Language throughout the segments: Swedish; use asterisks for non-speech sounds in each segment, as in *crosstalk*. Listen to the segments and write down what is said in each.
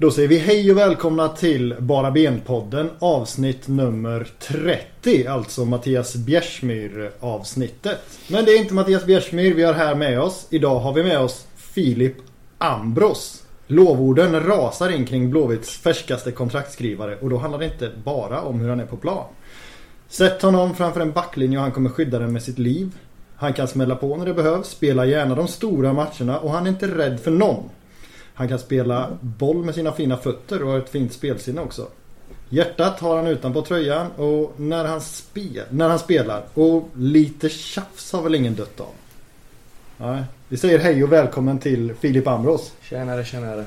Då säger vi hej och välkomna till Bara Ben-podden avsnitt nummer 30. Alltså Mattias Bjärsmyr avsnittet. Men det är inte Mattias Bjärsmyr vi har här med oss. Idag har vi med oss Filip Ambros. Lovorden rasar in kring Blåvitts färskaste kontraktskrivare och då handlar det inte bara om hur han är på plan. Sätt honom framför en backlinje och han kommer skydda den med sitt liv. Han kan smälla på när det behövs, spela gärna de stora matcherna och han är inte rädd för någon. Han kan spela boll med sina fina fötter och har ett fint spelsinne också. Hjärtat har han utanpå tröjan och när han, spel, när han spelar. Och lite tjafs har väl ingen dött av. Nej. Vi säger hej och välkommen till Filip Ambros. Tjenare, tjenare.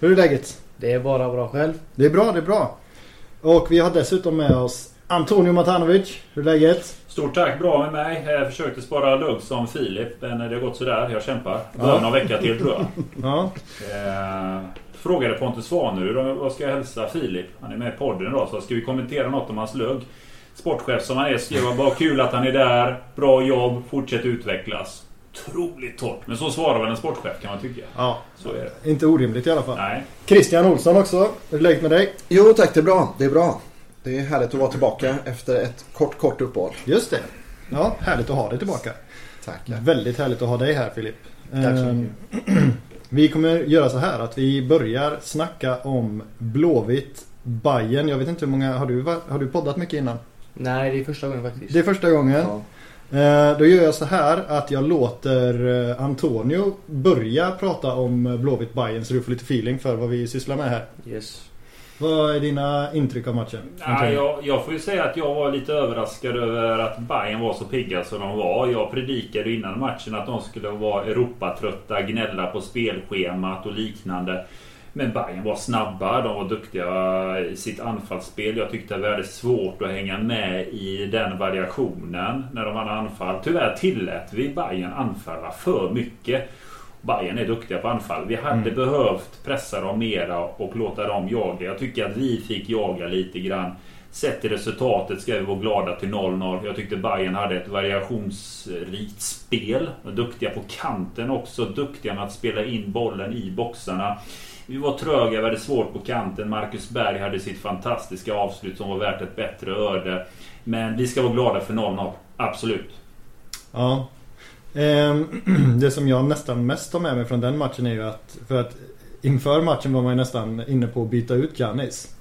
Hur är läget? Det är bara bra själv. Det är bra, det är bra. Och vi har dessutom med oss Antonio Matanovic. Hur är läget? Stort tack, bra med mig. Jag försökte spara lugg som Filip, men det har gått sådär. Jag kämpar. Behöver någon vecka till tror jag. *laughs* Ja. Eh, frågade Pontus Svanerud vad ska jag hälsa Filip? Han är med i podden idag, så ska vi kommentera något om hans lugg. Sportchef som han är skrev bara kul att han är där. Bra jobb, fortsätt utvecklas. Otroligt torrt. Men så svarar väl en sportchef kan man tycka. Ja. Så är det. Inte orimligt i alla fall. Nej. Christian Olsson också. Hur är läget med dig? Jo tack, det är bra. Det är bra. Det är härligt att vara tillbaka efter ett kort, kort uppehåll. Just det. Ja, härligt att ha dig tillbaka. Tackar. Väldigt härligt att ha dig här Filip. Tack så Ehm, Vi kommer göra så här att vi börjar snacka om Blåvitt Bayern. Jag vet inte hur många, har du, har du poddat mycket innan? Nej, det är första gången faktiskt. Det är första gången. Ja. Eh, Då gör jag så här att jag låter eh, Antonio börja prata om Blåvitt Bayern så du får lite feeling för vad vi sysslar med här. Yes. Vad är dina intryck av matchen? Ja, jag, jag får ju säga att jag var lite överraskad över att Bayern var så pigga som de var. Jag predikade innan matchen att de skulle vara Europatrötta, gnälla på spelschemat och liknande. Men Bayern var snabba, de var duktiga i sitt anfallsspel. Jag tyckte att vi hade svårt att hänga med i den variationen när de hade anfall. Tyvärr tillät vi Bayern anfalla för mycket. Bayern är duktiga på anfall. Vi hade Mm. behövt pressa dem mera och låta dem jaga. Jag tycker att vi fick jaga lite grann. Sett till resultatet ska vi vara glada till 0-0. Jag tyckte Bayern hade ett variationsrikt spel. Duktiga på kanten också. Duktiga med att spela in bollen i boxarna. Vi var tröga, vi hade svårt på kanten. Marcus Berg hade sitt fantastiska avslut som var värt ett bättre öde. Men vi ska vara glada för 0-0. Absolut. Ja. Ehm, *clears throat* Det som jag nästan mest har med mig från den matchen är ju att För att inför matchen var man ju nästan inne på att byta ut Giannis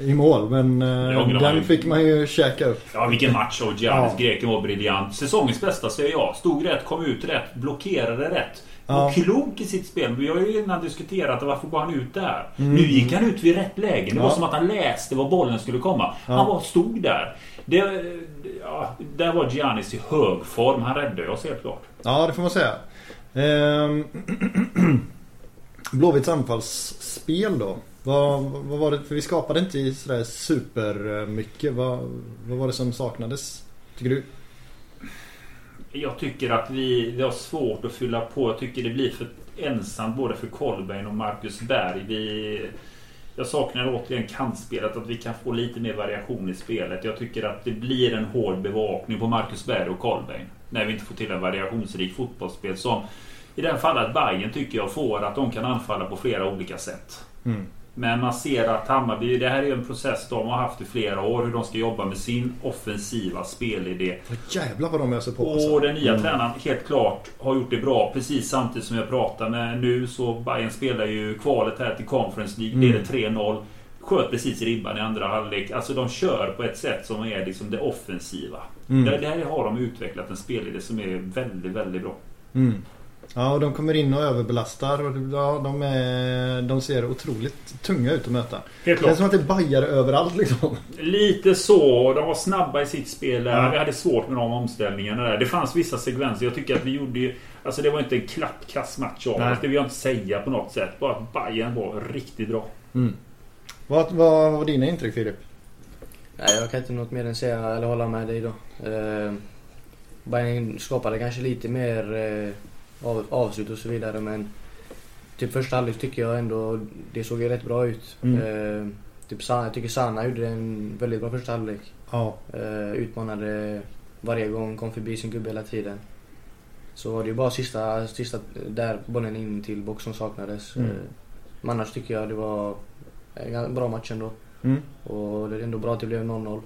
I mål men eh, den ju- fick man ju käka upp Ja, vilken match av Giannis. Ja. Greken var briljant. Säsongens bästa säger jag. Stod rätt, kom ut rätt, blockerade rätt. Ja. Var klok i sitt spel. Vi har ju innan diskuterat varför går han ut där. Mm. Nu gick han ut vid rätt läge. Det Ja. var som att han läste var bollen skulle komma. Ja. Han var, stod där. Det, ja, där var Giannis i hög form. Han räddade oss helt klart. Ja det får man säga Ehm, *clears throat* Blåvitts anfallsspel då vad, vad var det? För vi skapade inte sådär super mycket vad, vad var det som saknades? Tycker du? Jag tycker att vi, vi har svårt att fylla på. Jag tycker det blir för ensamt både för Kolbeinn och Marcus Berg. Vi, jag saknar återigen kantspelet, att vi kan få lite mer variation i spelet. Jag tycker att det blir en hård bevakning på Marcus Berg och Karlberg När vi inte får till en variationsrik fotbollsspel som i det här fallet Bayern tycker jag får att de kan anfalla på flera olika sätt. Mm. Men man ser att Hammarby, det här är en process de har haft i flera år. Hur de ska jobba med sin offensiva spelidé. Vad jävlar vad de öser på alltså. Och den nya Mm. tränaren helt klart har gjort det bra precis samtidigt som jag pratar med nu så Bayern spelar ju kvalet här till Conference League. Mm. Leder 3-0. Sköt precis ribban i andra halvlek. Alltså de kör på ett sätt som är liksom det offensiva. Mm. Där, där har de utvecklat en spelidé som är väldigt, väldigt bra. Mm. Ja, och de kommer in och överbelastar. Och ja, de, är, de ser otroligt tunga ut att möta. Helt Det är som att det är bajare överallt liksom. Lite så. De var snabba i sitt spel där. Ja. Vi hade svårt med de omställningarna där. Det fanns vissa sekvenser. Jag tycker att vi gjorde ju... Alltså det var inte en klappkass match av oss. Det vill jag inte säga på något sätt. Bara att Bayern var riktigt bra. Mm. Vad, vad var dina intryck Filip? Nej, jag kan inte något mer än säga eller hålla med dig då. Eh, Bayern skapade kanske lite mer eh, av, avslut och så vidare men typ första halvlek tycker jag ändå det såg ju rätt bra ut. Mm. Eh, typ jag tycker Sana gjorde en väldigt bra första halvlek. Ja. Eh, utmanade varje gång, kom förbi sin gubbe hela tiden. Så var det ju bara sista, sista där bollen in till box som saknades. Mm. Eh, Men annars tycker jag det var en bra match ändå. Mm. Och det är ändå bra att det blev 0-0.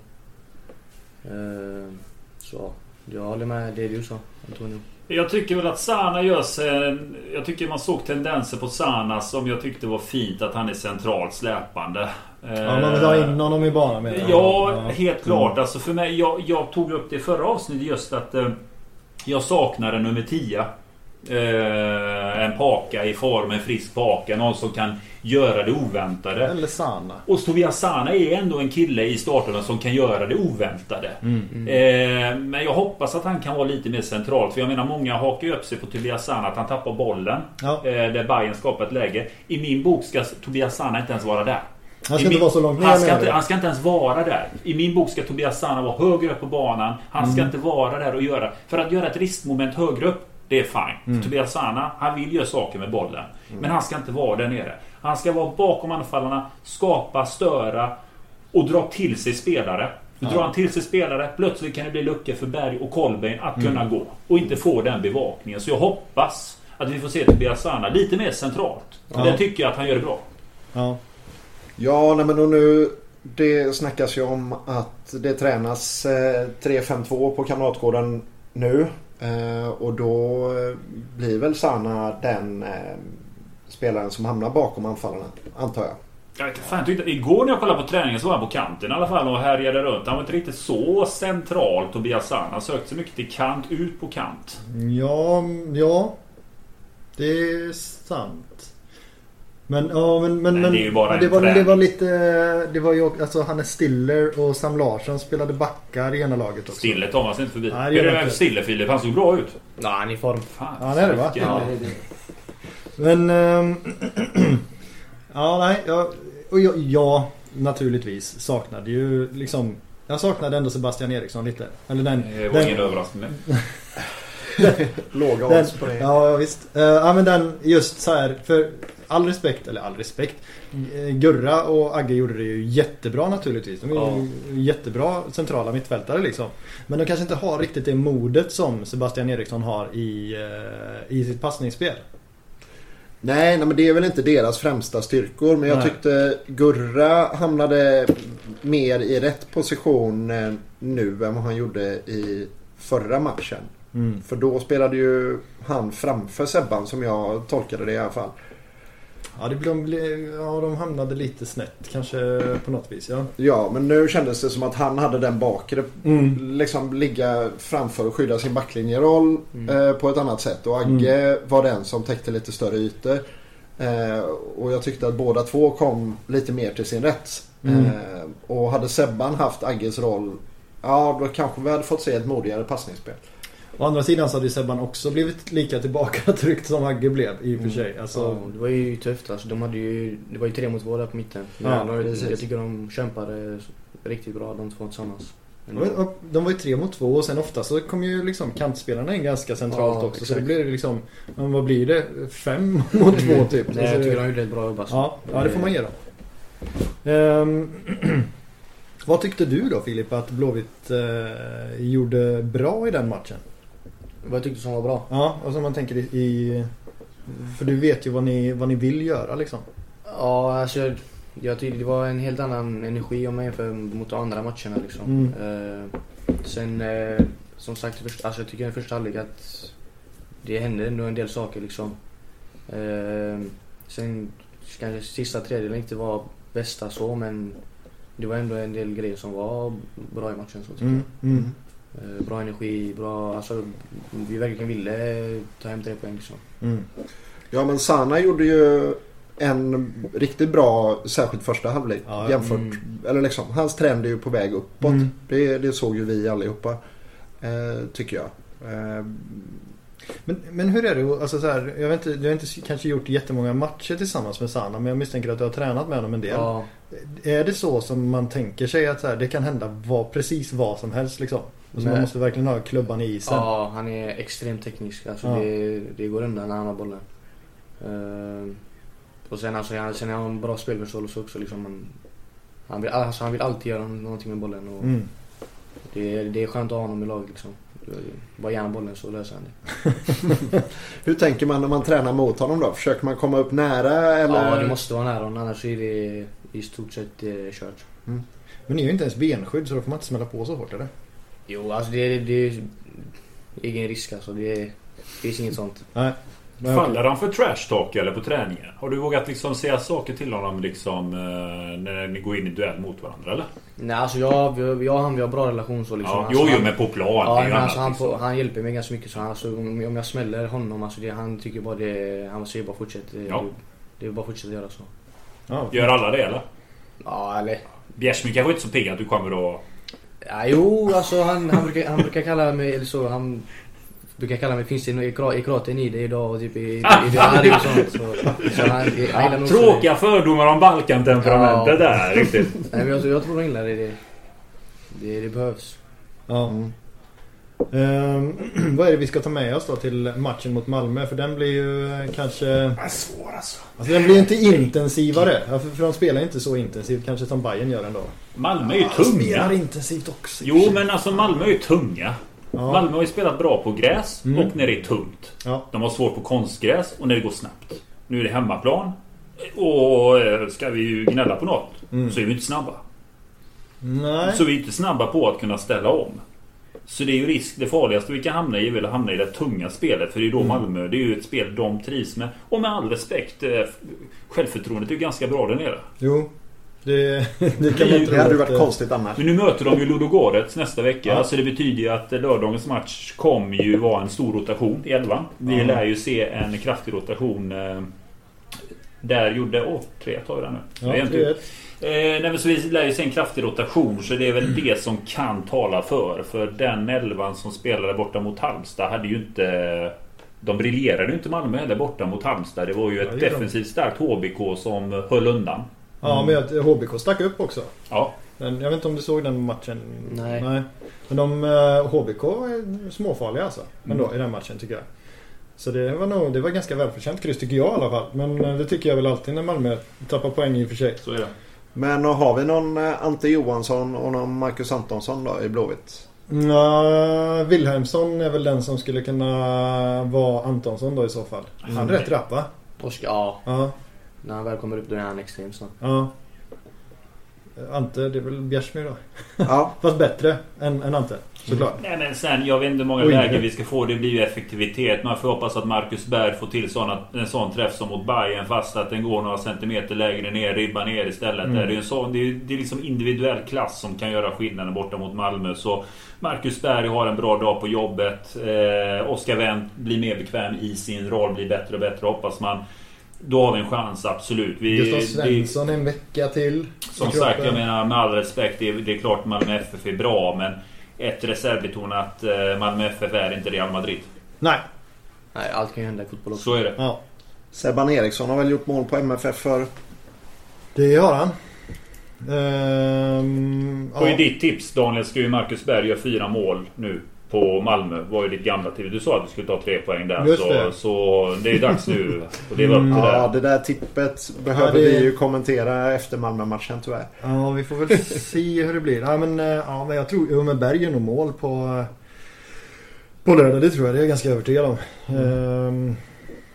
Eh, så jag håller med det du sa Antonio. Jag tycker väl att Sana gör sig... Jag tycker man såg tendenser på Sana som jag tyckte var fint att han är centralt släpande. Ja, man vill ha in honom i banan menar jag. Ja, helt Mm. klart. Alltså för mig, jag, jag tog upp det i förra avsnittet just att eh, jag saknar en nummer 10. Eh, en paka i form, en frisk paka. Någon som kan göra det oväntade. Eller Sana. Och Tobias Sana är ändå en kille i starten som kan göra det oväntade. Mm. Eh, men jag hoppas att han kan vara lite mer centralt. För jag menar många hakar ju upp sig på Tobias Sana att han tappar bollen. Ja. Eh, där Bayern skapar ett läge. I min bok ska Tobias Sana inte ens vara där. Han ska inte min- vara så långt ner han ska, inte, han ska inte ens vara där. I min bok ska Tobias Sana vara högre upp på banan. Han ska Mm. inte vara där och göra... För att göra ett riskmoment högre upp, det är fine. Mm. Tobias Sana, han vill göra saker med bollen. Men han ska inte vara där nere. Han ska vara bakom anfallarna, skapa, störa och dra till sig spelare. Ja. Drar han till sig spelare, plötsligt kan det bli luckor för Berg och Kolbeinn att kunna Mm. gå. Och inte få den bevakningen. Så jag hoppas att vi får se Tobias Sana lite mer centralt. Ja. Det tycker jag att han gör det bra. Ja. Ja, nej, men och nu det snackas ju om att det tränas eh, 3-5-2 på Kamratgården nu. Eh, och då blir väl Sana den eh, spelaren som hamnar bakom anfallarna, antar jag. Jag vet inte, fan, jag tyckte, igår när jag kollade på träningen så var han på kanten i alla fall och härjade runt. Han var inte riktigt så central Tobias Sana. Han sökte sig mycket till kant, ut på kant. Ja, ja. Det är sant. Men ja, men... men, Men men det är ju bara men det, var, det var lite... Det var ju alltså Hannes Stiller och Sam Larsson spelade backar i ena laget också. Stille tar man sig inte förbi. Nej, det Hur är det med inte. Stille Filip? Han såg bra ut. Nej, han är i form. Fan, Ja, det är det, va? Ja. Men... ehm, *clears throat* ja, nej. Jag, och jag, jag naturligtvis saknade ju liksom... Jag saknade ändå Sebastian Eriksson lite. Eller den... Det var den, ingen överraskning. *laughs* *laughs* Låga odds på det. ja, visst. Eh, ja, men den just så här. För all respekt, eller all respekt. Eh, Gurra och Agge gjorde det ju jättebra naturligtvis. De är ju jättebra centrala mittfältare liksom. Men de kanske inte har riktigt det modet som Sebastian Eriksson har i, eh, i sitt passningsspel. Nej, nej, men det är väl inte deras främsta styrkor. Men jag Nej. tyckte Gurra hamnade mer i rätt position nu än vad han gjorde i förra matchen. Mm. För då spelade ju han framför Sebban som jag tolkade det i alla fall. Ja, det blev, ja, de hamnade lite snett kanske på något vis. Ja. Ja, men nu kändes det som att han hade den bakre. Mm. Liksom ligga framför och skydda sin backlinjeroll Mm. eh, på ett annat sätt. Och Agge var den som täckte lite större ytor. Eh, och jag tyckte att båda två kom lite mer till sin rätt. Mm. Eh, och hade Sebban haft Agges roll Ja, då kanske vi hade fått se ett modigare passningsspel. Å andra sidan så hade ju Sebban också blivit lika tillbakatryckt som Agge blev i och för sig. Alltså, Ja, det var ju tufft alltså. De hade ju, det var ju tre mot två där på mitten. Ja, Men de, precis. jag tycker de kämpade riktigt bra de två tillsammans. De var ju tre mot två och sen ofta så kom ju liksom kantspelarna in ganska centralt Ja, också. Så exakt. det blir liksom, men vad blir det? Fem *laughs* mot två typ. Nej, jag Så- tycker de gjorde ett bra jobb alltså. ja, ja, det får man ge dem. Ehm, *clears throat* vad tyckte du då Filip att Blåvitt eh, gjorde bra i den matchen? Vad jag tyckte som var bra. Ja, och som man tänker i, i... För du vet ju vad ni, vad ni vill göra liksom. Ja, alltså jag, jag tyckte det var en helt annan energi om man jämför mot andra matcherna liksom. Mm. Eh, sen, eh, som sagt, först, alltså jag tycker i första halvlek att det hände ändå en del saker liksom. Eh, sen kanske sista tredjedelen inte var bästa så, men det var ändå en del grejer som var bra i matchen. Så tycker Mm, mm. jag. Eh, bra energi, bra, alltså vi verkligen ville ta hem tre poäng liksom. Mm. Ja, men Sana gjorde ju en riktigt bra, särskilt första halvlek. Ja, jämfört, mm. eller liksom, hans trend är ju på väg uppåt. Mm. Det, det såg ju vi allihopa. Eh, tycker jag. Eh, Men, men hur är det? Alltså så här, jag vet inte, du har inte kanske gjort jättemånga matcher tillsammans med Sana men jag misstänker att du har tränat med honom en del. Ja, Är det så som man tänker sig att så här, det kan hända vad, precis vad som helst liksom? Alltså man måste verkligen ha klubban i isen. Ja, han är extremt teknisk. Alltså Ja. det, det går undan när han har bollen. Eh, och sen, alltså, han, sen är han en bra spelförståelse också. Liksom, han, han, vill, alltså, han vill alltid göra någonting med bollen. Och, Mm. Det, det är skönt att ha honom i laget liksom. Bara honom bollen så löser han det. *laughs* Hur tänker man när man tränar mot honom då? Försöker man komma upp nära eller? Ja, det måste vara nära honom annars är det i stort sett eh, kört. Men ni är ju inte ens benskydd så då får man inte smälla på så hårt eller? Jo, alltså det, är- det är ingen risk alltså. Det, är- det finns inget sånt. Nej. Men Faller han för trash talk eller på träningen? Har du vågat liksom säga saker till honom liksom eh, när ni går in i duell mot varandra eller? Nej, alltså jag, jag, och han vi har bra relation så liksom. Ja, alltså, jo, jo, men på plan. Ja, men alltså, han, liksom. han hjälper mig ganska mycket så han, alltså, om, jag smäller honom, alltså det, han tycker bara det... Han säger bara fortsätt. Det, Ja. det, det är bara fortsätta göra så. Ja, Gör alla det eller? Ja, eller... Bjärsmyr kanske inte så pigg att du kommer och... Ja, jo, alltså han, han, brukar, han brukar kalla mig, eller så, han brukar kalla mig, finns det något i kra- i det idag och typ i, i, i det arg och sånt. Så, så han, han gillar nog så- Tråkiga fördomar om Balkan-temperamentet Ja. där. Riktigt. Nej, men jag, jag tror han gillar det. Det, det, det behövs. Ja. Ehm, *clears throat* vad är det vi ska ta med oss då till matchen mot Malmö? För den blir ju eh, kanske... Svår alltså. Alltså den blir inte intensivare. För, för de spelar inte så intensivt kanske som Bayern gör ändå. Malmö är ju De spelar tunga. intensivt också. Jo, men alltså Malmö är ju tunga. Ja. Malmö har ju spelat bra på gräs Mm. och när det är tungt. Ja. De har svårt på konstgräs och när det går snabbt. Nu är det hemmaplan. Och eh, ska vi ju gnälla på något Mm. så är vi inte snabba. Nej. Så vi är inte snabba på att kunna ställa om. Så det är ju risk. Det farligaste vi kan hamna i är väl att hamna i det tunga spelet. För det är då Mm. Malmö. Det är ju ett spel de trivs med. Och med all respekt. eh, Självförtroendet är ju ganska bra där nere. Jo. Det, *laughs* det kan man tro. Det hade ju att, varit eh, konstigt annars. Men nu möter de ju Ludogorets nästa vecka. Ja. Så det betyder ju att lördagens match kommer ju vara en stor rotation i elvan. Vi lär ju se en kraftig rotation. Eh, Där gjorde... Åh, 3 har vi där nu. Ja, Det är inte- 3-1. Eh, nej, men så vi lär ju se en kraftig rotation så det är väl det som kan tala för. För den elvan som spelade borta mot Halmstad hade ju inte... De briljerade ju inte Malmö heller borta mot Halmstad. Det var ju Ja, ett gjorde de. defensivt starkt HBK som höll undan. Ja, men jag- HBK stack upp också. Ja, Men jag vet inte om du såg den matchen? Nej. Men de eh, HBK är småfarliga alltså. Ändå Mm. i den matchen tycker jag. Så det var nog, det var ganska välförtjänt kryss tycker jag i alla fall. Men eh, det tycker jag väl alltid när Malmö tappar poäng i och för sig. så är det. Men har vi någon eh, Ante Johansson och någon Marcus Antonsson då i Blåvitt? Ja, Wilhelmsson är väl den som skulle kunna vara Antonsson då i så fall. Han är Mm. rätt rapp va? Oskar, ja. Ja. När han väl kommer upp då är han extremt snabb. ja. Ante, det är väl Bjärsmyr då? Ja. *laughs* Fast bättre än, än Ante. Såklart. Nej men sen, jag vet inte hur många Oj, lägen vi ska få. Det blir ju effektivitet. Man får hoppas att Marcus Berg får till såna, en sån träff som mot Bayern fast att den går några centimeter lägre ner, ribban ner istället. Mm. Det, är ju en sån, det, är, det är liksom individuell klass som kan göra skillnaden borta mot Malmö. Så Marcus Berg har en bra dag på jobbet. Eh, Oskar Wendt blir mer bekväm i sin roll, blir bättre och bättre hoppas man. Då har vi en chans, absolut. Vi, Gustav Svensson en vecka till. som sagt, jag menar med all respekt. Det är, det är klart Malmö FF är bra men ett reservbetonat eh, Malmö FF är inte Real Madrid. Nej. Nej, allt kan ju hända i fotboll också. Så är det. Ja. Sebban Eriksson har väl gjort mål på MFF för? Det har han. Ehm, Och i ja. ditt tips Daniel ska ju Marcus Berg göra fyra mål nu på Malmö. Var ju ditt gamla tips. Du sa att du skulle ta tre poäng där. Just så, det. så det är dags nu att leva upp till det. Ja, det där tippet behöver det- vi ju kommentera efter Malmö-matchen tyvärr. Ja, vi får väl se hur det blir. Ja, men, eh, ja, men jag tror... Men Berg gör nog mål på... eh, På lördag, det tror jag. Det är jag ganska övertygad om. Ehm,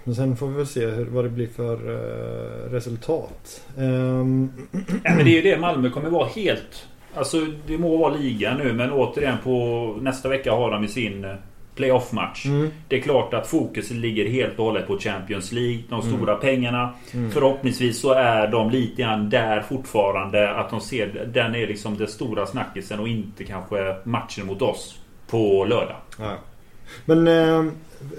men sen får vi väl se hur, vad det blir för eh, resultat. Ehm, *clears throat* Ja, men det är ju det. Malmö kommer vara helt... Alltså det må vara liga nu men återigen på nästa vecka har de i sin eh, playoff-match. mm, Det är klart att fokus ligger helt och hållet på Champions League. De Mm. stora pengarna. mm. Förhoppningsvis så är de lite grann där fortfarande. Att de ser den är liksom den stora snackisen och inte kanske matchen mot oss på lördag. Ja. Men eh,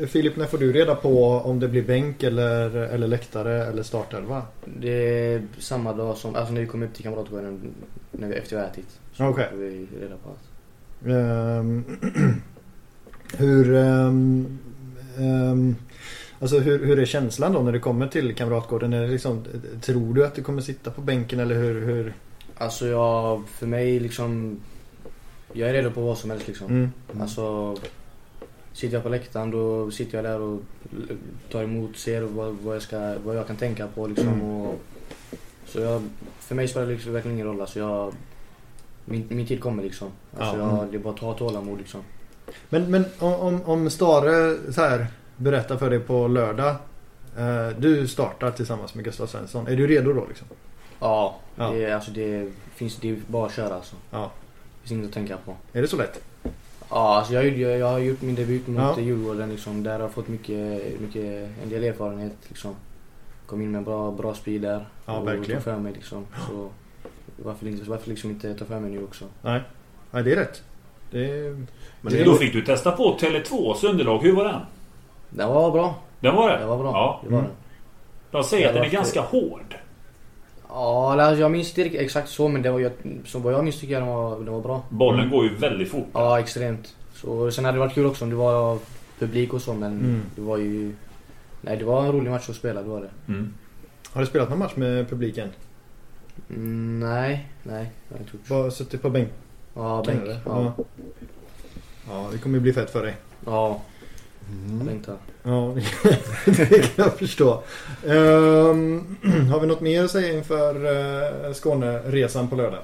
Filip, när får du reda på om det blir bänk eller, eller läktare eller startelva? Det är samma dag som, alltså när vi kommer upp till Kamratgården när vi, efter vi har ätit. Så Okej. får vi reda på allt. Ehm, *clears throat* hur, ehm, ehm, alltså hur, hur är känslan då när det kommer till Kamratgården? Är liksom, tror du att du kommer sitta på bänken eller hur? hur? Alltså jag, för mig liksom, jag är redo på vad som helst liksom. Mm. Alltså, sitter jag på läktaren då sitter jag där och tar emot, ser vad, vad, jag, ska, vad jag kan tänka på liksom. Mm. Och, så jag, för mig spelar det liksom verkligen ingen roll. Alltså jag, min, min tid kommer liksom. Alltså Ja. jag, det är bara att ha tålamod liksom. Men, men om, om, Stare så här berättar för dig på lördag. Eh, du startar tillsammans med Gustav Svensson. Är du redo då liksom? Ja, Ja. Det, är- alltså det finns, det är bara att köra alltså. Ja. Det finns inget att tänka på. Är det så lätt? Ja, alltså jag, jag, jag har gjort min debut mot Ja. Djurgården liksom. Där har jag fått mycket, mycket, en del erfarenhet liksom. Kom in med bra, bra speed där. Ja, och verkligen. tog för mig liksom. Så varför, inte, varför liksom inte ta för mig nu också? Nej. Nej, det är rätt. Det är... Men Det- det, Då fick du testa på Tele2s underlag. Hur var den? Den var bra. Den var det? Den var bra. Ja. Det var Mm. den. De säger att den är ganska hård. Ja, eller jag minns inte riktigt exakt så men det var, jag, så vad jag minns tycker jag den var, den var bra. Bollen går ju väldigt fort. Ja, extremt. Så, sen hade det varit kul också om det var publik och så men Mm. det var ju... Nej, det var en rolig match att spela, det var det. Mm. Har du spelat någon match med publiken? Mm, nej, nej. Jag har inte gjort. Bara suttit på bänk? Ja, bänk. ja. Ja, det kommer ju bli fett för dig. ja, Mm. där. Ja, *laughs* det kan jag förstå. Ehm, *clears throat* har vi något mer att säga inför uh, Skåneresan på lördag?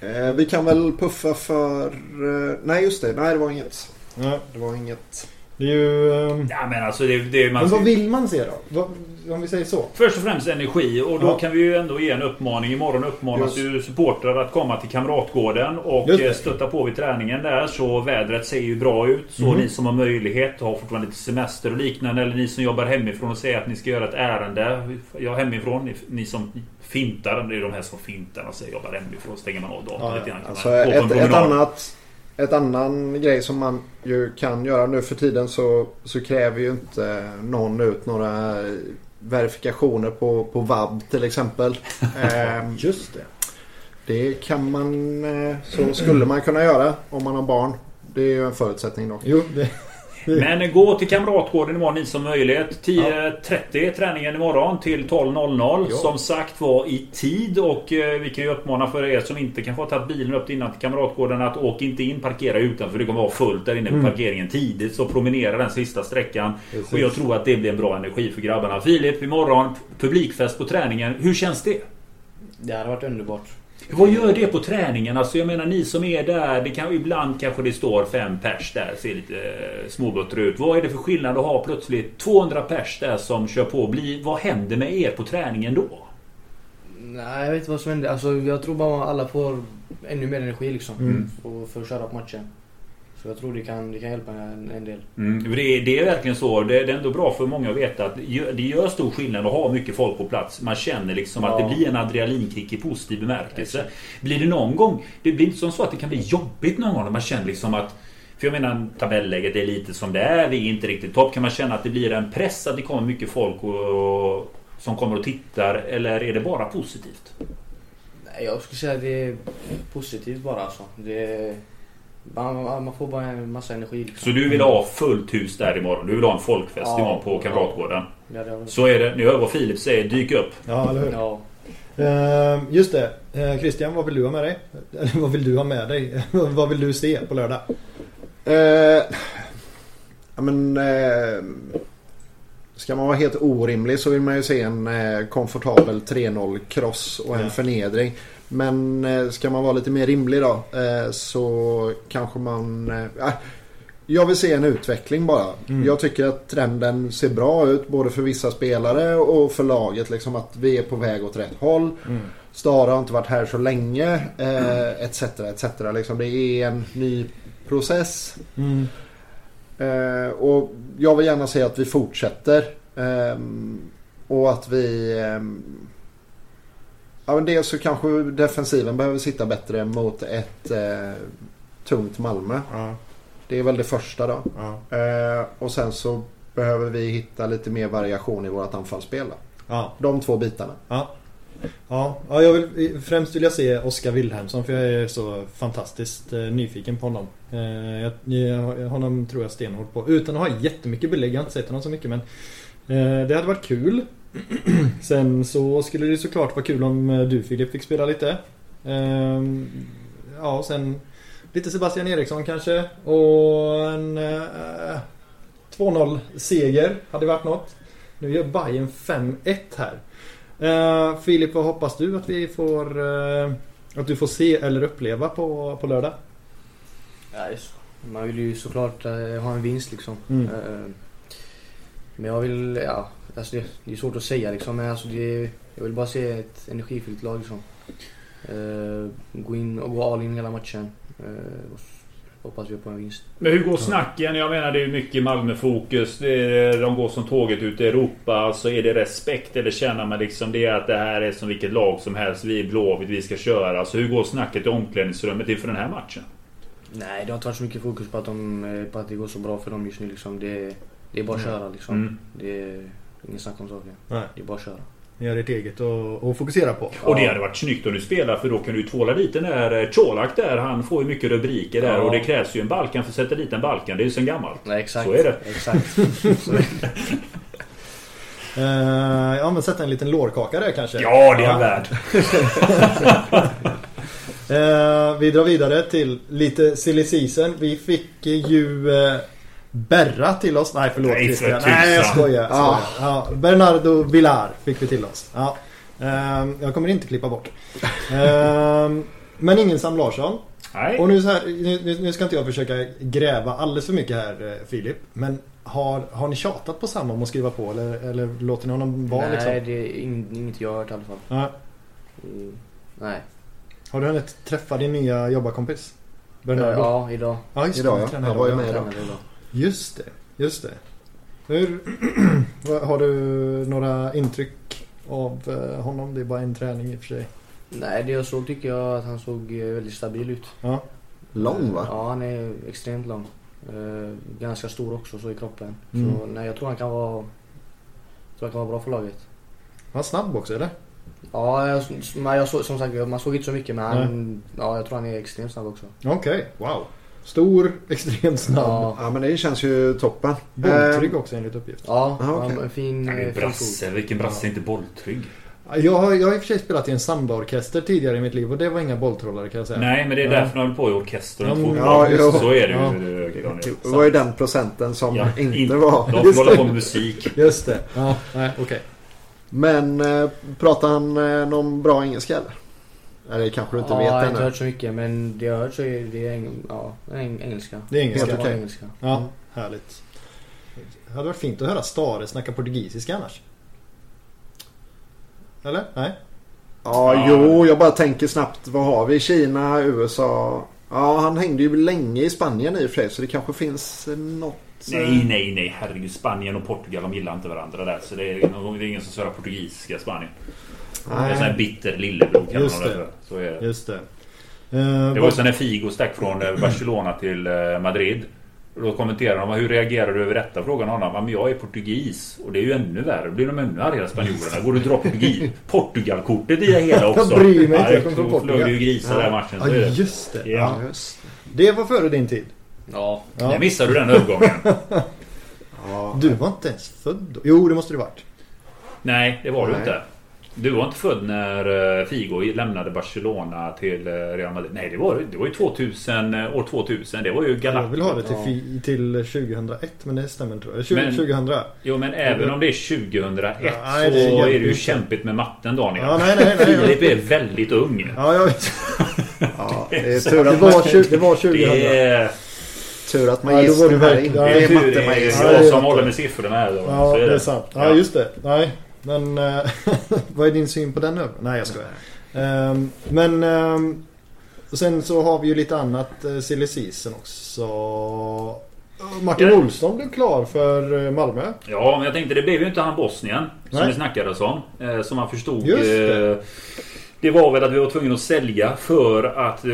Eh, vi kan väl puffa för... Eh, nej just det, nej det var inget. Ja, Det var inget. Det är ju... ehm, Ja men alltså det, det man men vad vill man se då? Vad, om vi säger så. Först och främst energi och då Ja. kan vi ju ändå ge en uppmaning. Imorgon uppmanas Just. ju supportrar att komma till Kamratgården och eh, stötta på vid träningen där. Så vädret ser ju bra ut. Så Mhm. ni som har möjlighet har fortfarande lite semester och liknande. Eller ni som jobbar hemifrån och säger att ni ska göra ett ärende. Jag hemifrån. Ni, ni som fintar. Det är de här som fintar och säger jobbar hemifrån. Stänger man av datorn Ja, ja. lite grann. Alltså ett, ett annat... Ett annan grej som man ju kan göra nu för tiden så, så kräver ju inte någon ut några verifikationer på, på vab till exempel. *laughs* Ehm, Just det. det kan man... eh, Så skulle man kunna göra om man har barn. Det är ju en förutsättning dock. Jo, det, *laughs* Men gå till Kamratgården imorgon ni som möjlighet. 10.30 träningen imorgon till 12.00. Ja. Som sagt var i tid och eh, vi kan ju uppmana för er som inte kanske har tagit bilen upp innan till Kamratgården att åk inte in, parkera utanför. Det kommer vara fullt där inne på Mm. parkeringen tidigt. Så promenera den sista sträckan. Precis. Och jag tror att det blir en bra energi för grabbarna. Filip, imorgon publikfest på träningen. Hur känns det? Det hade varit underbart. Vad gör det på träningen? Alltså jag menar ni som är där. Det kan, ibland kanske det står fem pers där. Ser lite eh, småbutter ut. Vad är det för skillnad att ha plötsligt 200 pers där som kör på? Bli, vad händer med er på träningen då? Nej, jag vet inte vad som händer. Alltså, jag tror bara alla får ännu mer energi liksom. Mm. För, för att köra på matchen. Så jag tror det kan, det kan hjälpa en, en del. Mm, det, är, det är verkligen så. Det, det är ändå bra för många att veta att det gör, stor skillnad att ha mycket folk på plats. Man känner liksom att Ja. det blir en adrenalinkick i positiv bemärkelse. Blir det någon gång... Det blir inte som så att det kan bli jobbigt någon gång när man känner liksom att... För jag menar tabelläget är lite som det är. Vi är inte riktigt topp. Kan man känna att det blir en press att det kommer mycket folk och, och, som kommer och tittar? Eller är det bara positivt? Nej, jag skulle säga att det är positivt bara alltså. Det, man, man får bara en massa energi liksom. Så du vill ha fullt hus där imorgon? Du vill ha en folkfest Ja. imorgon på Kamratgården? Jag väl- Så är det. Ni hör vad Filip säger. Dyk upp. Ja, eller hur? Ja. Ehm, just det. Eh, Christian, vad vill du ha med dig? Eller vad vill du ha med dig? *laughs* vad vill du se på lördag? Eh, ja, men, eh, ska man vara helt orimlig så vill man ju se en komfortabel 3-0 kross och en Ja. förnedring. Men eh, ska man vara lite mer rimlig då eh, så kanske man... Eh, jag vill se en utveckling bara. Mm. Jag tycker att trenden ser bra ut både för vissa spelare och för laget. Liksom att vi är på väg åt rätt håll. Mm. Stara har inte varit här så länge. Etc. etc. Liksom det är en ny process. Mm. Eh, och jag vill gärna se att vi fortsätter. ehm, och att vi... ehm, ja, men dels så kanske defensiven behöver sitta bättre mot ett eh, tungt Malmö. Ja, Det är väl det första då. ja, Eh, och sen så behöver vi hitta lite mer variation i vårt anfallsspel. Ja. De två bitarna. Ja. Ja, ja jag vill, främst vill jag se Oskar Wilhelmsson för jag är så fantastiskt eh, nyfiken på honom. Eh, jag, jag, honom tror jag stenhårt på. Utan att ha jättemycket belägg, jag har inte sett honom så mycket men eh, Det hade varit kul. *clears throat* Sen så skulle det såklart vara kul om eh, du Filip fick spela lite. Eh, ja, sen lite Sebastian Eriksson kanske. Och en eh, 2-0 seger hade varit något. Nu gör Bayern 5-1 här. Filip, vad hoppas du att vi får Att du får se eller uppleva på, på lördag? Man vill ju såklart eh, ha en vinst liksom. Mm. Eh, men jag vill, ja, alltså det, det är svårt att säga liksom. Men alltså det, jag vill bara se ett energifyllt lag liksom. Eh, gå in och gå all in hela matchen. Och s- hoppas vi på en vinst. Men hur går snacken? Jag menar det är mycket Malmö-fokus. De går som tåget ut i Europa. Alltså är det respekt eller känner man liksom det att det här är som vilket lag som helst. Vi är Blåvitt, vi ska köra. Alltså hur går snacket i omklädningsrummet inför den här matchen? Nej, det har inte varit så mycket fokus på att, de, på att det går så bra för dem just nu liksom. Det, det är bara att köra liksom. Mm. Det ingen snack om saken. Nej. Det är bara att köra. Ni har ert eget att, fokusera på. Och det hade varit snyggt om du spelar för då kan du tvåla dit den där eh, Colak där. Han får ju mycket rubriker där Ja. och det krävs ju en Balkan för att sätta dit en Balkan. Det är ju sen gammalt. Nej, exakt. Så är det. Exakt. *laughs* Eh, ja men sätta en liten lårkaka där kanske. Ja, det är han värd. *laughs* Eh, vi drar vidare till lite silly season. Vi fick ju eh, Berra till oss. Nej förlåt Nej, för. Nej jag skojar. Skojar. Ja. Ja, Bernardo Villar fick vi till oss. Ja. Eh, jag kommer inte klippa bort. Eh, men ingen Sam Larsson. Nej. Och nu, så här, nu, nu- ska inte jag försöka gräva alldeles för mycket här eh, Filip. Men har, har ni tjatat på Sam om att skriva på eller, eller låter ni honom vara Nej, liksom? det är ing- inget jag har hört i alla fall. Ja. Mm, Nej. Har du hunnit träffa din nya jobbarkompis? Bernardo? Ja, idag. Ja, just det. Idag, ja. Han var ju med idag. Just det, just det. Hur, *clears throat* har du några intryck av eh, honom? Det är bara en träning i och för sig. Nej, det jag såg tycker jag att han såg eh, väldigt stabil ut. Ja, Lång va? Ja, han är extremt lång. Eh, ganska stor också så i kroppen. Mm. Så nej, jag tror han kan vara... Jag tror han kan vara bra för laget. han är snabb också eller? Ja, jag, men jag såg, som sagt, man såg inte så mycket men han, ja, jag tror han är extremt snabb också. Okej, wow. Stor, *laughs* extremt snabb. Ja, Ja men det känns ju toppen. Bolltrygg Eh, också enligt uppgift. ja, Ah, okej. han- en fin, är eh, brasse. Vilken brasse är inte bolltrygg? Jag har, jag har i och för sig spelat i en sambaorkester tidigare i mitt liv och det var inga bolltrollare kan jag säga. Nej, men det är Ja. därför de håller på i orkester och Ja, inte. Ja. Så är det Ja. ju. Daniel. Det var ju den procenten som Ja, inte in- var. De får hålla på med musik. Just det. Ja, nej, okej. Men eh, pratar han eh, någon bra engelska eller? Eller kanske du inte ja, vet jag har inte ännu? hört så mycket men det jag har hört så är det eng, ja, eng, engelska. Det är engelska. Helt okej. engelska. Ja, härligt. Det hade varit fint att höra Stare snacka portugisiska annars. Eller? Nej? Ja, Ja. jo, jag bara tänker snabbt. Vad har vi? Kina, USA? Ja, han hängde ju länge i Spanien i och för sig så det kanske finns något... eh, Nej, nej, nej. Herregud. Spanien och Portugal de gillar inte varandra där. Så det är, det är ingen som svarar portugisiska Spanien. Det är en sån här bitter lillebror kallar Just de det det. Så är det. Just det. Eh, Det var ju så när Figo stack från eh, Barcelona till eh, Madrid. Och då kommenterade de hur reagerar du över detta? Frågan honom. Ja, men jag är portugis. Och det är ju ännu värre. Då blir de ännu argare spanjorerna. Går du drar portugis? *laughs* Portugalkortet i det hela också. Jag bryr mig inte, jag Ja, kommer från då flög Portugal. det ju grisar där matchen. Så Ja, det. just det. Ja. Ja. Just. Det var före din tid. Ja. Ja. Där missade du den övergången. *laughs* Ja. Du var inte ens född då? Jo, det måste du varit. Nej, det var du Nej. inte. Du var inte född när eh, Figo lämnade Barcelona till eh, Real Madrid. Nej, det var, du. det var ju 2000, eh, år 2000. Det var ju Jag Galacticos. vill ha det till, till 2001 men det stämmer inte tror jag. 20, Men- 2000. Jo, men även om det är 2001 Ja, så nej, det är är det ju kämpigt med matten Daniel. Ja, nej, nej, nej. Filip är väldigt ung. Ja, jag vet. *laughs* Ja, det är Det tur att var, man, 20, det var 2000. Det är, tur att man Ja, då var gissar du här verkligen- inte ja, det är är tur. Det är det är jag som håller med siffrorna här. Då. Ja, Så det är sant. Ja, Ja. just det. Nej, men eh, *laughs* vad är din syn på den nu? Nej, jag skojar. Ehm, men och sen så har vi ju lite annat uh, silly season också. Martin Ja. Olsson blev klar för eh, Malmö. Ja, men jag tänkte det blev ju inte han Bosnien som Nej. det snackades om. Eh, som man förstod. Just det. eh, det var väl att vi var tvungna att sälja för att eh,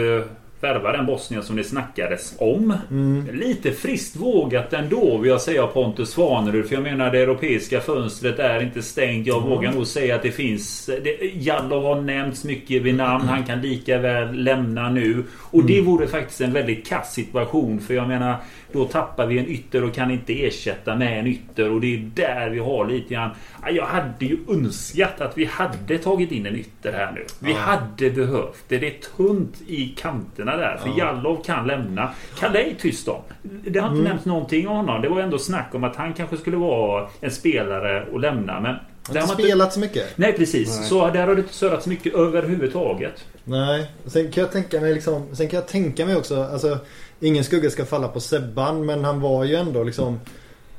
värva den Bosnien som det snackades om. Mm. Lite friskt vågat ändå vill jag säga Pontus Svanerud. För jag menar det europeiska fönstret är inte stängt. Jag vågar nog säga att det finns... Det, Jallov har nämnts mycket vid namn. Han kan lika väl lämna nu. Och det vore faktiskt en väldigt kass situation. För jag menar då tappar vi en ytter och kan inte ersätta med en ytter. Och det är där vi har lite grann... Ja, Jag hade ju önskat att vi hade tagit in en ytter här nu. Vi hade behövt det. Det är tunt i kanterna där. För Jallov kan lämna. Kalle är tyst om. Det har inte nämnts någonting om honom. Det var ändå snack om att han kanske skulle vara en spelare och lämna. Men inte har inte- spelat så mycket. Nej precis. Nej. Så där har det inte surrats mycket överhuvudtaget. Nej. Sen kan jag tänka mig liksom, Sen kan jag tänka mig också, alltså ingen skugga ska falla på Sebban men han var ju ändå liksom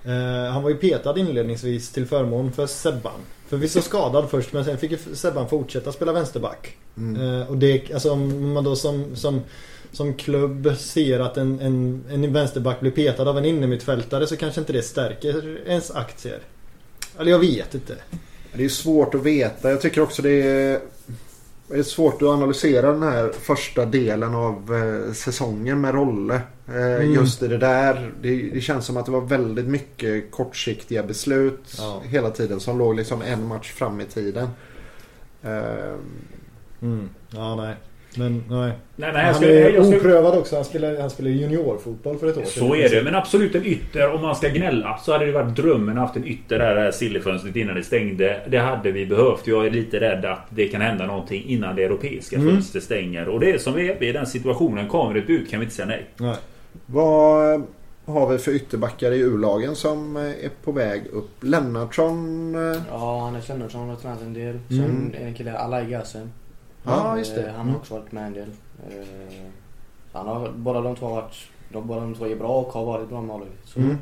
eh, Han var ju petad inledningsvis till förmån för Sebban. Förvisso *laughs* skadad först men sen fick ju Sebban fortsätta spela vänsterback. Mm. Eh, och det, alltså om man då som, som, som klubb ser att en, en, en vänsterback blir petad av en innermittfältare så kanske inte det stärker ens aktier. Eller jag vet inte. Det är svårt att veta. Jag tycker också det är, det är svårt att analysera den här första delen av eh, säsongen med Rolle. Eh, Mm. Just i det där. Det, det känns som att det var väldigt mycket kortsiktiga beslut Ja. hela tiden som låg liksom en match fram i tiden. Eh, Mm. Ja, nej. Men nej. Nej, nej, jag han ska, är jag ska, oprövad också. Han spelar, han spelar juniorfotboll för ett år Så är det. Men absolut en ytter. Om man ska gnälla så hade det varit drömmen att haft en ytter där, det här sillefönstret innan det stängde. Det hade vi behövt. Jag är lite rädd att det kan hända någonting innan det europeiska Mm. fönstret stänger. Och det är som vi är i den situationen. Kommer det ett bud kan vi inte säga nej. Nej. vad har vi för ytterbackar i U-lagen som är på väg upp? Lennartsson? eh, Ja, Hannes Lennartsson har tränat en del. Mm. Sen en kille, Alai Gassen. Ja, just det. Han har också varit med en del. Eh, Han har, båda de två har varit, de, båda de två är bra och har varit bra med. Så Mm.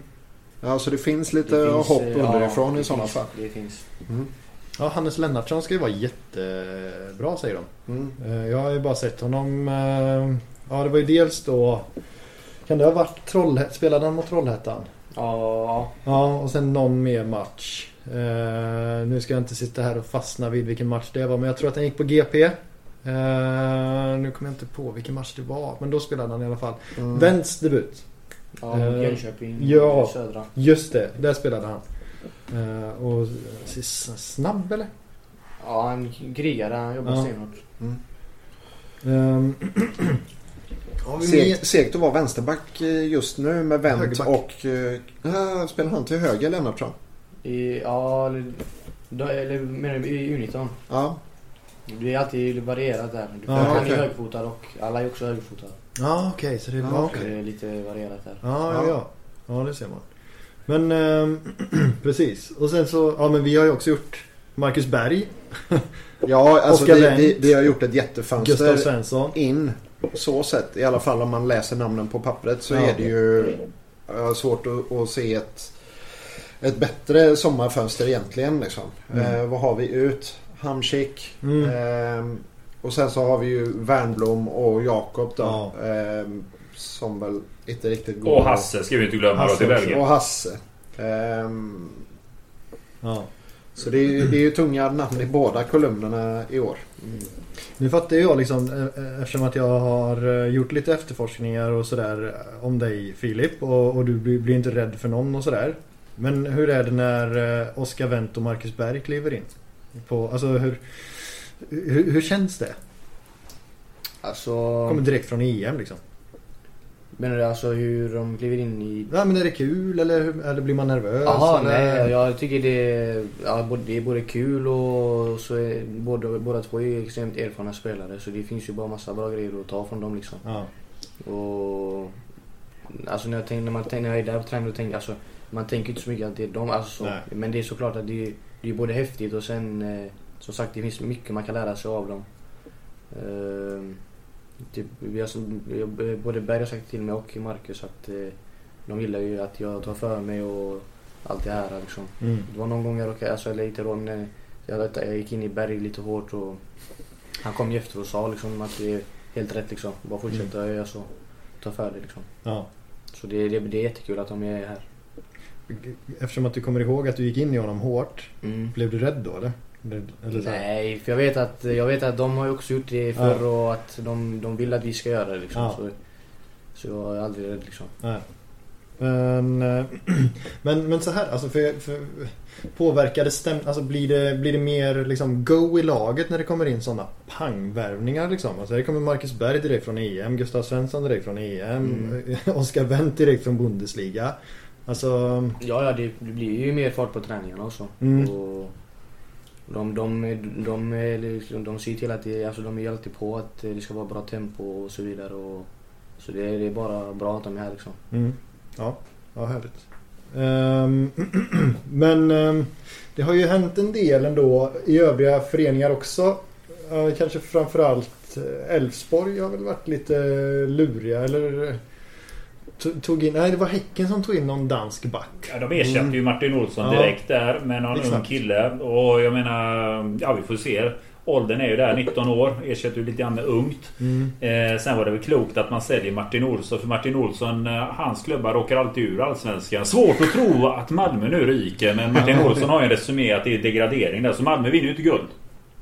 Ja, så det finns lite det finns, hopp eh, underifrån ja, i sådana fall. Det finns. Mm. Ja, Hannes Lennartsson ska ju vara jättebra säger de. Mm. Eh, Jag har ju bara sett honom. Ja, det var ju dels då... Kan det ha varit Trollhättan? Spelade han mot Trollhättan? Ja, Ja, och sen någon mer match. Nu ska jag inte sitta här och fastna vid vilken match det var, men jag tror att han gick på GP. Eh, nu kommer jag inte på vilken match det var, men då spelade han i alla fall. Mm. Vents debut. ja Eh, Jönköping, ja. Södra. Just det, där spelade han. Eh, och snabb eller? Ja, han krigade. Han jobbade Ja. stenhårt. Um, Segt, att vara vänsterback just nu med Wendt Högerback. och... Äh, spelar han till höger Lennartsson? Ja, eller, då, eller menar du i U19? Ja. Det är alltid varierat där. Ja, han okej. är högerfotad och alla är också högerfotade. Ja, okej, så det Ja, var Så okej. det är lite varierat där. Ja, ja, Ja. ja. Ja, det ser man. Men ehm, *clears throat* precis. Och sen så, ja men vi har ju också gjort Marcus Berg, *laughs* Ja, alltså Oscar vi, vi, vi har gjort ett Gustav jättefönster Svensson. in. Så sett, i alla fall om man läser namnen på pappret så Ja. är det ju ja, svårt att, att se ett, ett bättre sommarfönster egentligen. Liksom. Mm. Eh, vad har vi ut? Hamsik. Mm. Ehm, och sen så har vi ju Wernbloom och Jakob då. Ja. ehm, som väl inte riktigt går. Och Hasse ska vi inte glömma då Hasse till också. Belgien. Och Hasse. Ehm, Ja. så det är, ju- det är ju tunga namn i båda kolumnerna i år. Mm. Nu fattar jag liksom eh, eh, eftersom att jag har eh, gjort lite efterforskningar och sådär eh, om dig Filip och, och du blir, blir inte rädd för någon och sådär. Men hur är det när eh, Oscar Wendt och Marcus Berg kliver in? På, alltså hur, hur, hur känns det? Alltså, Kommer direkt från EM liksom. menar du alltså hur de kliver in i... Ja men är det kul eller, hur- eller blir man nervös? Jaha, nej. Jag tycker det är, ja, både- det är både kul och så är båda, båda två är extremt erfarna spelare. Så det finns ju bara massa bra grejer att ta från dem liksom. Ja. Och... Alltså när, jag tänker, när man när jag är där på träning då tänker alltså, man tänker inte så mycket att det är dem. Alltså. Nej. Men det är såklart att det är, det är både häftigt och sen eh, som sagt det finns mycket man kan lära sig av dem. Eh, typ, vi har, som- jag- både Berg har sagt till mig och Marcus att eh, de gillar ju att jag tar för mig och allt det här liksom. Mm. Det var någon gång jag råkade, alltså eller inte rån, eh, jag, jag gick in i Berg lite hårt och han kom ju efter och sa liksom att det är helt rätt liksom. Bara fortsätta göra så. Ta för dig liksom. Ja. Så det, det, det är jättekul att de är här. Eftersom att du kommer ihåg att du gick in i honom hårt. Blev du rädd då eller? Eller, här? Nej, för jag vet att, jag vet att de har ju också gjort det förr och att de, de vill att vi ska göra det liksom. Ja. Så, så jag är aldrig rädd liksom. Nej. Men, eh, *clears throat* men, men så här, alltså för, för påverkar det stäm, alltså blir det, blir det mer liksom go i laget när det kommer in sådana pangvärvningar liksom? Alltså det kommer Marcus Berg direkt från EM, Gustav Svensson direkt från EM, *laughs* Oskar Wendt direkt från Bundesliga. Alltså, Ja, ja det, det blir ju mer fart på träningarna också. Mm. Och de, de, de, de, de ser till att det, alltså de är alltid på att det ska vara bra tempo och så vidare. Och, så det, det är bara bra att de är här liksom. mm, ja, ja härligt. Ehm, *clears throat* men ehm, det har ju hänt en del ändå i övriga föreningar också. Eh, kanske framförallt eh, Elfsborg har väl varit lite luriga eller tog in, nej det var Häcken som tog in någon dansk back. Ja, de ersatte ju Martin Olsson Mm. Ja. direkt där med någon ung Exakt. kille. Och jag menar, ja vi får se. Åldern är ju där, 19 år. Ersätter ju lite grann med ungt. Eh, sen var det väl klokt att man säljer Martin Olsson. För Martin Olsson, eh, hans klubbar åker alltid ur Allsvenskan. Svårt att tro att Malmö nu ryker. Men Martin Olsson har ju en resumé att det är degradering där. Så Malmö vinner ju inte guld.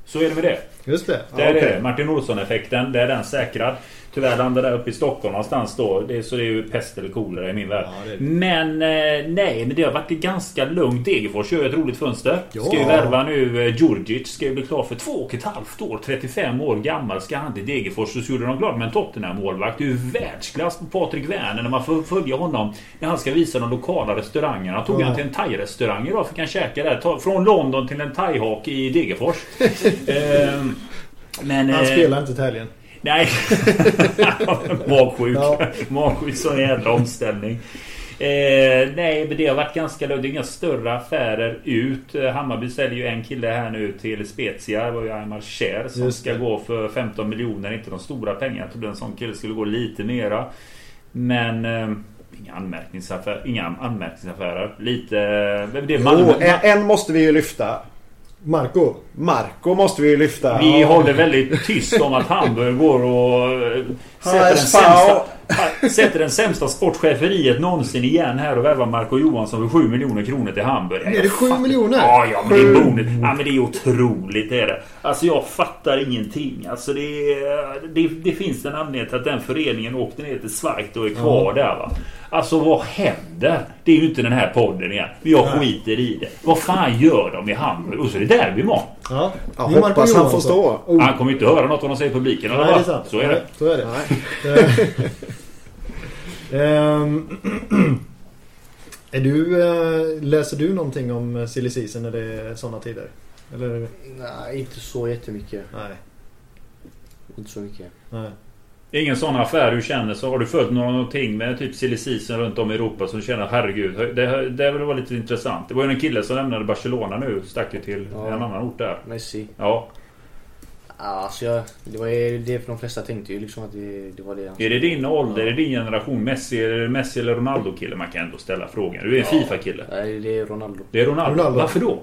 Så är det med det. Just det. Där okej. är det. Martin Olsson-effekten. Det är den säkrad. Tyvärr landar där uppe i Stockholm någonstans då. Det så det är ju pest eller kolera i min värld. Ja, det. Men eh, nej, men det har varit ganska lugnt. Degerfors gör ett roligt fönster. Ja. Ska ju värva nu eh, Djurdjic. Ska ju bli klar för två och ett halvt år. 35 år gammal ska han till Degerfors. Så gjorde de glad med en Tottenham-målvakt. Det är ju världsklass på Patrik Werner när man får följa honom. När han ska visa de lokala restaurangerna. Tog Ja. han till en thai-restaurang idag. Fick han käka där. Från London till en thai-hak i Degerfors. *laughs* Ehm, men, Han eh, spelar inte till helgen. Nej. *laughs* Magsjuk. Ja. Magsjuk sån jävla omställning. Eh, nej, men det har varit ganska lugnt. Det är inga större affärer ut. Hammarby säljer ju en kille här nu till Spezia. Det var ju Aymar Cher som ska gå för 15 miljoner. Inte de stora pengarna. Jag trodde en sån kille skulle gå lite mera. Men... Eh, Inga, anmärkningsaffär, inga anmärkningsaffärer. Lite... eh, Det är Malmö. En, en måste vi ju lyfta. Marco. Marco måste vi lyfta. Vi håller väldigt tyst om att Hamburg går och eh, sätter den, sämsta, *laughs* sätter den sämsta sportcheferiet någonsin igen här och värvar Marco Johansson för 7 miljoner kronor till Hamburg. Är det 7 miljoner? Ja, ja, men det är bonus. Ja, men det är otroligt det är det. Alltså jag fattar ingenting. Alltså det, det, det finns en anledning till att den föreningen åkte ner till Schweiz och är kvar där va. Alltså vad händer? Det är ju inte den här podden igen. Jag skiter i det. Vad fan gör de i Hamburg? Och så är det derby imorgon. Ja. Ja, hoppas han får Johansson. stå. Oh. Han kommer inte höra något vad de säger i publiken. eller Nej, det är sant. Så är det. Så är det. Nej. *laughs* Ehm, *clears throat* är du, eh, läser du någonting om eh, silly season när det är sådana tider? Eller? Nej, inte så jättemycket. Nej. Inte så mycket. Nej. Ingen sån affär du känner så har du följt någonting med typ silly runt om i Europa som du känner herregud. Det, det var lite intressant. Det var ju en kille som lämnade Barcelona nu. Stack ju till Ja. en annan ort där. Messi. Ja. Ja, Alltså jag, det var ju det för de flesta tänkte ju liksom att det, det var det. Är det din ålder? Är det din generation? Messi, är det Messi eller Ronaldo kille? Man kan ändå ställa frågan. Du är en Ja. Fifa-kille. Nej, det är Ronaldo. Det är Ronaldo. Ronaldo. Varför då?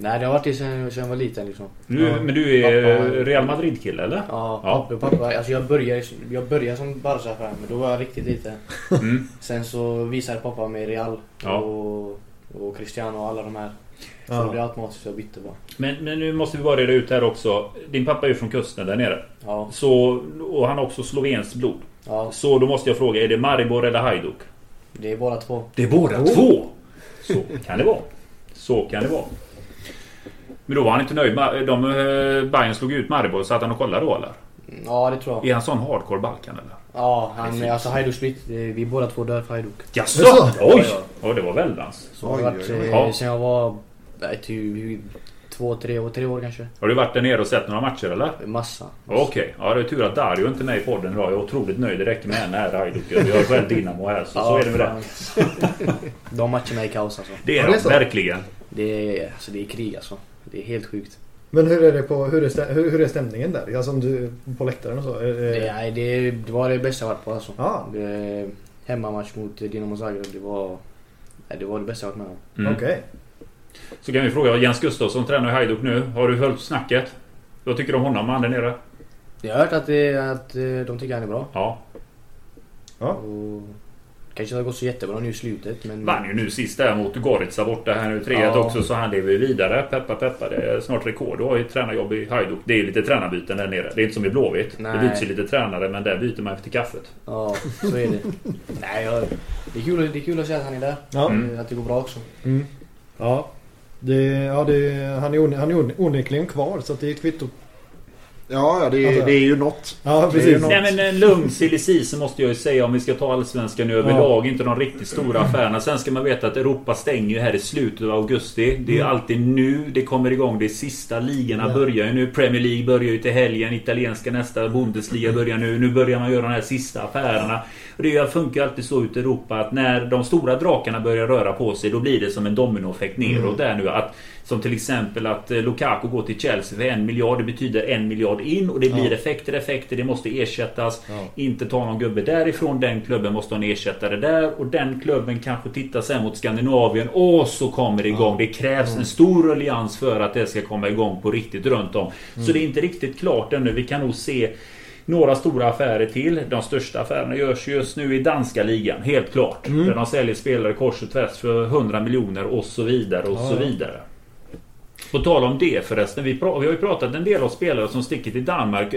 Nej, det har varit det sen, sen jag var liten liksom. Du, Ja. Men du är Pappa- Real Madrid-kille eller? Ja, Ja. pappa, pappa. Alltså jag började, jag började som Barca-fan, men då var jag riktigt liten. Mm. Sen så visade pappa mig Real Ja. och, och Cristiano och alla de här. Så det blev Ja. automatiskt så jag bytte bara. Men, men nu måste vi bara reda ut här också. Din pappa är ju från kusten där nere. Ja, Så, och han har också slovenskt blod. ja, Så då måste jag fråga, är det Maribor eller Hajduk? det är båda två. Det är båda Oh. två! Så kan det vara. Så kan det vara. Men då var han inte nöjd. med- De, eh, Bayern slog ut Maribor så att han och kollade då eller? Ja, det tror jag. Är han sån hardcore Balkan eller? Ja, han, alltså Hajduk split. eh, Vi båda två dör för Hajduk. Jaså? Oj! Ja, Ja, det var väldans. Så har det varit eh, Ja. sen jag var typ två, tre år, tre år kanske. Har du varit där nere och sett några matcher eller? Massa. Okej, ja det är tur att Dario inte är med i podden idag. Jag är otroligt nöjd. Det räcker med en här Hajduk. Vi har själv Dinamo här så, så är det med det. *laughs* De matcherna är kaos alltså. Det är Ja, det är verkligen. Det är, alltså, det är krig alltså. Det är helt sjukt. Men hur är det på, hur är, stä- hur, är stämningen där? Alltså om du, på läktaren och så? Det, nej, det, det var det bästa jag varit på alltså. Ja. Det, hemmamatch mot Dinamo Zagreb, det var, nej, det var det bästa jag varit med om. Mm. Okej. Så kan vi fråga Jens Gustafsson tränar i Hajduk nu. Har du följt snacket? Vad tycker du om honom, han där nere? Jag har hört att, det, att eh, de tycker han är bra. Ja. Ja. Och, kanske inte har gått så jättebra nu i slutet men... Vann ju nu sist där mot Gorica borta här nu 3-1 Ja. också så han lever ju vidare. Peppa peppa det är snart rekord. Du har ju ett tränarjobb i Hajduk. Det är ju lite tränarbyten där nere. Det är inte som i Blåvitt. Det Nej. byts ju lite tränare men där byter man efter kaffet. Ja, så är det. *laughs* nej, jag, det, är kul, det är kul att se att han är där. Ja. Mm. Att det går bra också. Mm. Ja. Det, ja det, han är, on, han är on, onekligen kvar så att det är ett kvitto. Ja, ja det, Alltså- det är ju något. Ja, Det är precis. något. Nej men en lugn silly måste jag ju säga om vi ska ta Allsvenskan överlag. Inte de riktigt stora affärerna. Sen ska man veta att Europa stänger ju här i slutet av augusti. Det är alltid nu det kommer igång. Det är sista ligorna Ja. börjar ju nu. Premier League börjar ju till helgen. Italienska nästa. Bundesliga börjar nu. Nu börjar man göra de här sista affärerna. Och det funkar alltid så ute i Europa att när de stora drakarna börjar röra på sig då blir det som en dominoeffekt neråt där nu. Att, som till exempel att eh, Lukaku går till Chelsea för en miljard. Det betyder en miljard in och det blir Ja. effekter, effekter. Det måste ersättas. Ja. Inte ta någon gubbe därifrån. Den klubben måste ha en ersättare där. Och den klubben kanske tittar sen mot Skandinavien. Och så kommer det igång. Det krävs en stor ruljans för att det ska komma igång på riktigt runt om. Så det är inte riktigt klart ännu. Vi kan nog se några stora affärer till. De största affärerna görs just nu i danska ligan. Helt klart. Där de säljer spelare kors och tvärs för 100 miljoner och så vidare och Ja, så ja. vidare. På tal om det förresten. Vi, vi har ju pratat en del om spelare som sticker till Danmark.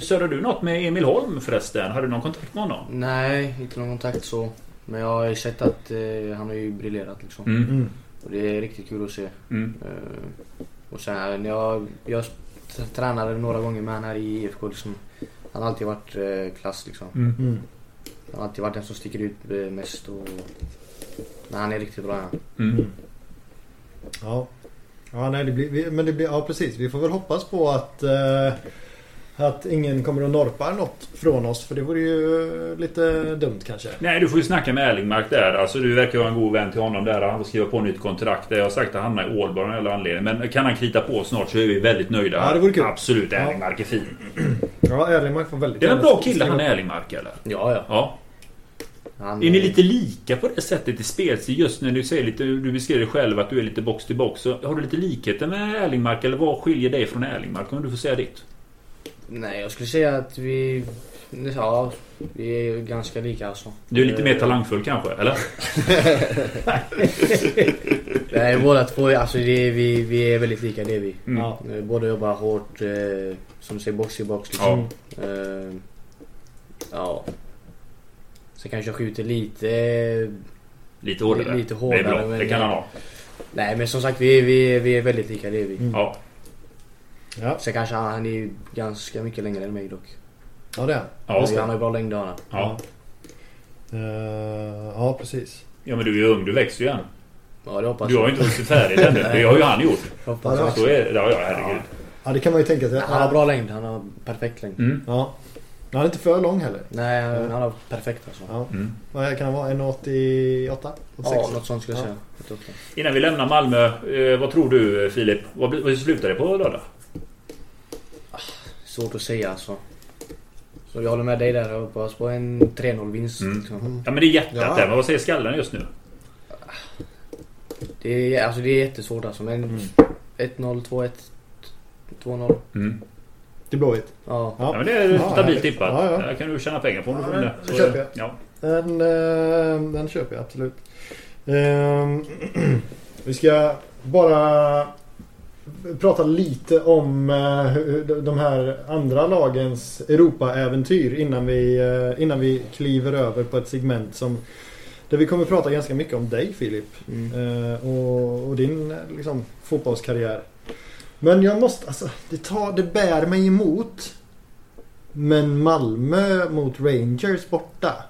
Surrar du något med Emil Holm förresten? Har du någon kontakt med honom? Nej, inte någon kontakt så. Men jag har ju sett att eh, han har ju briljerat liksom. Mm. Mm. Och det är riktigt kul att se. Mm. Eh, och sen jag, jag tränade några gånger med han här i IFK liksom. Han har alltid varit eh, klass liksom. Mm. Mm. Han har alltid varit den som sticker ut eh, mest och... Men han är riktigt bra ja. Mm. Ja. Ja, nej, det blir, vi- men det blir, ja precis. Vi får väl hoppas på att, eh, att ingen kommer att norpa något från oss. För det vore ju lite dumt kanske. Nej, du får ju snacka med Erlingmark där. Alltså, du verkar ha en god vän till honom där. Han får skriva på nytt kontrakt. Jag har sagt att han är i Ålborg av anledning. Men kan han krita på snart så är vi väldigt nöjda. Ja, det vore kul. Absolut, Ja. Erlingmark är fin. *clears throat* Ja, Erlingmark var väldigt Det är en bra kille han Erlingmark eller? Ja, ja. Ja. Han, Är ni lite lika på det sättet i spelstil? Just när du säger lite, du beskrev dig själv att du är lite box till box. Så har du lite likheter med Erlingmark? Eller vad skiljer dig från Erlingmark? Om du får säga ditt. Nej, jag skulle säga att vi... Ja, vi är ganska lika alltså. Du är lite mer talangfull kanske, eller? *laughs* Nej, båda två, alltså det är, vi, vi är väldigt lika det är vi. Mm. Ja. Eh, Båda jobbar hårt, eh, som du säger, box i box liksom. Eh, ja. Sen kanske jag skjuter lite... Lite hårdare. Lite Det är hårdare, bra. men- Det kan han ha. Nej men som sagt vi, vi, vi är väldigt lika det är vi. Mm. Ja. Ja, Sen kanske han, han är ju ganska mycket längre än mig dock. ja det är han. Ja. han har ju bra längd han. Ja. Eh, ja, precis. ja, men du är ju ung. Du växer ju än. Ja det hoppas Du har ju jag. inte vuxit färdigt ännu. Det har ju han gjort. *laughs* Hoppas Ja, jag. Så är det. Ja, ja, herregud. Ja, det kan man ju tänka sig. Han har bra längd, han har perfekt längd. Mm. Ja. Han är inte för lång heller. Nej han, han har perfekt alltså. Ja. Mm. Vad kan han vara? 1,88? Ja, 86? något sånt skulle jag Ja. säga. Åtta. Innan vi lämnar Malmö. Eh, vad tror du Filip? Vad, vad slutar det på lördag? Svårt att säga alltså. Så jag håller med dig där. Jag hoppas på en 3-0 vinst. Mm. Liksom. Ja men det är hjärtat Ja. där. Men vad säger skallen just nu? Det, är, alltså, det är jättesvårt alltså. Men Mm. 1-0, 2-1, 2-0. Mm. Till Blåvitt. Ja. Ja, men det är Ja, stabilt tippat. Ja, ja. Där kan du tjäna pengar på om du får det. Så- köper jag. Ja. Den, eh, den köper jag absolut. Ehm, *clears throat* vi ska bara prata lite om eh, de här andra lagens Europa-äventyr innan vi, eh, innan vi kliver över på ett segment som där vi kommer prata ganska mycket om dig Filip. Mm. Eh, och, och din liksom, fotbollskarriär. Men jag måste, alltså det, tar, det bär mig emot. Men Malmö mot Rangers borta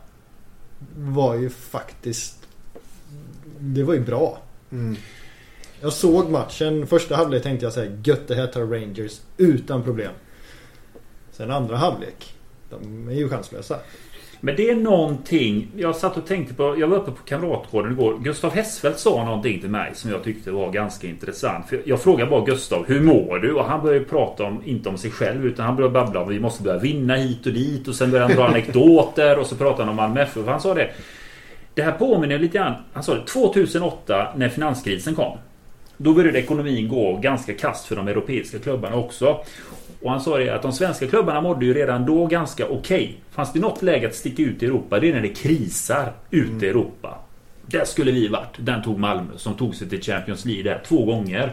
var ju faktiskt Det var ju bra. Mm. Jag såg matchen. Första halvlek tänkte jag säga gött det här tar Rangers utan problem. Sen andra halvlek. De är ju chanslösa. Men det är någonting. Jag satt och tänkte på. Jag var uppe på Kamratgården igår. Gustav Hessfeldt sa någonting till mig som jag tyckte var ganska intressant. För jag frågade bara Gustav, hur mår du? Och han började prata om, inte om sig själv, utan han började babbla om vi måste börja vinna hit och dit. Och sen började han dra *laughs* anekdoter och så pratade han om Malmö FF. Han sa det. Det här påminner lite grann. Han sa det 2008 när finanskrisen kom. Då började ekonomin gå ganska kast för de europeiska klubbarna också. Och han sa det att de svenska klubbarna mådde ju redan då ganska okej. Fanns det något läge att sticka ut i Europa, det är när det krisar ute i Europa. Där skulle vi varit. Den tog Malmö som tog sig till Champions League där två gånger.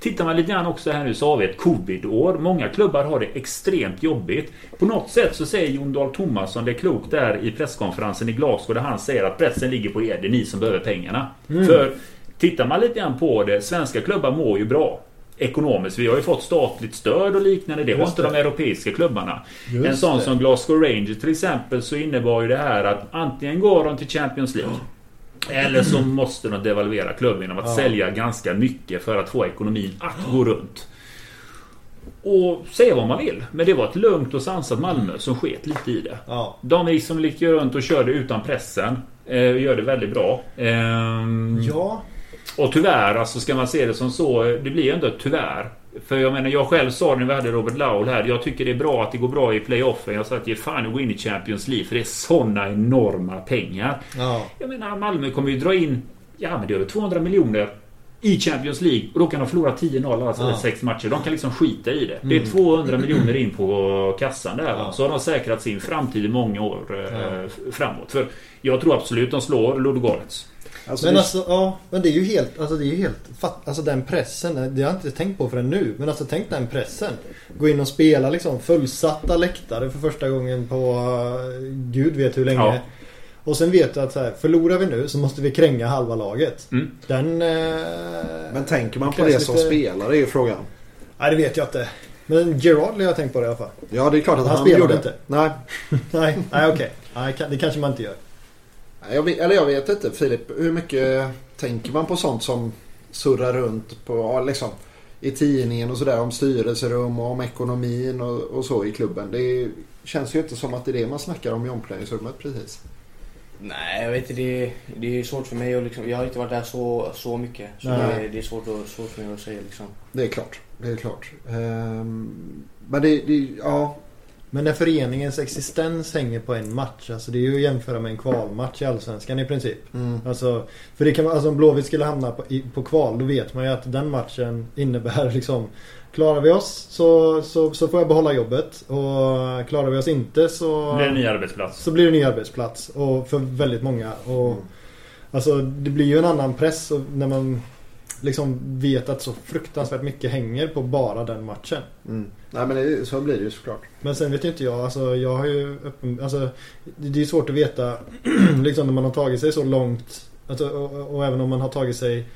Tittar man lite grann också här nu så har vi ett covid-år. Många klubbar har det extremt jobbigt. På något sätt så säger Jon Dahl Tomasson det klokt där i presskonferensen i Glasgow där han säger att pressen ligger på er. Det är ni som behöver pengarna. För tittar man lite grann på det. Svenska klubbar mår ju bra. ekonomiskt. Vi har ju fått statligt stöd och liknande. Det har inte de europeiska klubbarna. Just en sån det. som Glasgow Rangers till exempel så innebar ju det här att antingen går de till Champions League. Eller så måste de devalvera klubben genom att Ja. sälja ganska mycket för att få ekonomin att gå runt. Och säga vad man vill. Men det var ett lugnt och sansat Malmö som sket lite i det. Ja. De liksom gick runt och körde utan pressen. Eh, gör det väldigt bra. Ehm, ja. Och tyvärr, alltså ska man se det som så. Det blir ju ändå tyvärr. För jag menar, jag själv sa det när vi hade Robert Laul här. Jag tycker det är bra att det går bra i playoffen. Jag sa att ge fan att gå in i Champions League. För det är såna enorma pengar. Ja. Jag menar, Malmö kommer ju dra in... Ja, men det är över 200 miljoner i Champions League. Och då kan de förlora 10-0 alltså Ja. sex matcher. De kan liksom skita i det. Det är Mm. 200 miljoner in på kassan där. Ja. Så har de säkrat sin framtid i många år eh, Ja. framåt. För jag tror absolut de slår Ludogorets. Alltså, Men det- alltså, ja. Men det är ju helt, alltså det är ju helt Alltså den pressen, det har jag inte tänkt på förrän nu. Men alltså tänk den pressen. Gå in och spela liksom fullsatta läktare för första gången på eh, Gud vet hur länge. Ja. Och sen vet du att så här, förlorar vi nu så måste vi kränga halva laget. Mm. Den... Eh, Men tänker man på det som lite- spelare är ju frågan. Nej det vet jag inte. Men Gerard har jag tänkt på det i alla fall. Ja det är klart att Han han, spelade gjorde. inte. Nej. *laughs* nej, nej okej. Nej, kan- det kanske man inte gör. Jag vet, eller jag vet inte Filip. Hur mycket tänker man på sånt som surrar runt på liksom, i tidningen och sådär om styrelserum och om ekonomin och, och så i klubben. Det känns ju inte som att det är det man snackar om i omklädningsrummet precis. Nej, jag vet inte. Det, det är svårt för mig att liksom, Jag har inte varit där så, så mycket. Så det, det är svårt, att, svårt för mig att säga liksom. Det är klart. Det är klart. Ehm, men det, det, ja. Men när föreningens existens hänger på en match. Alltså det är ju att jämföra med en kvalmatch i Allsvenskan i princip. Mm. Alltså, för det kan alltså om Blåvitt skulle hamna på, i, på kval då vet man ju att den matchen innebär *laughs* liksom Klarar vi oss så, så, så får jag behålla jobbet och klarar vi oss inte så Det blir en ny arbetsplats. så blir det en ny arbetsplats och för väldigt många. Och, Mm. Alltså det blir ju en annan press och när man liksom vet att så fruktansvärt mycket hänger på bara den matchen. Mm. Nej men det, så blir det ju såklart. Men sen vet ju inte jag, alltså jag har ju öppen, alltså det är svårt att veta *clears throat* liksom när man har tagit sig så långt alltså, och, och även om man har tagit sig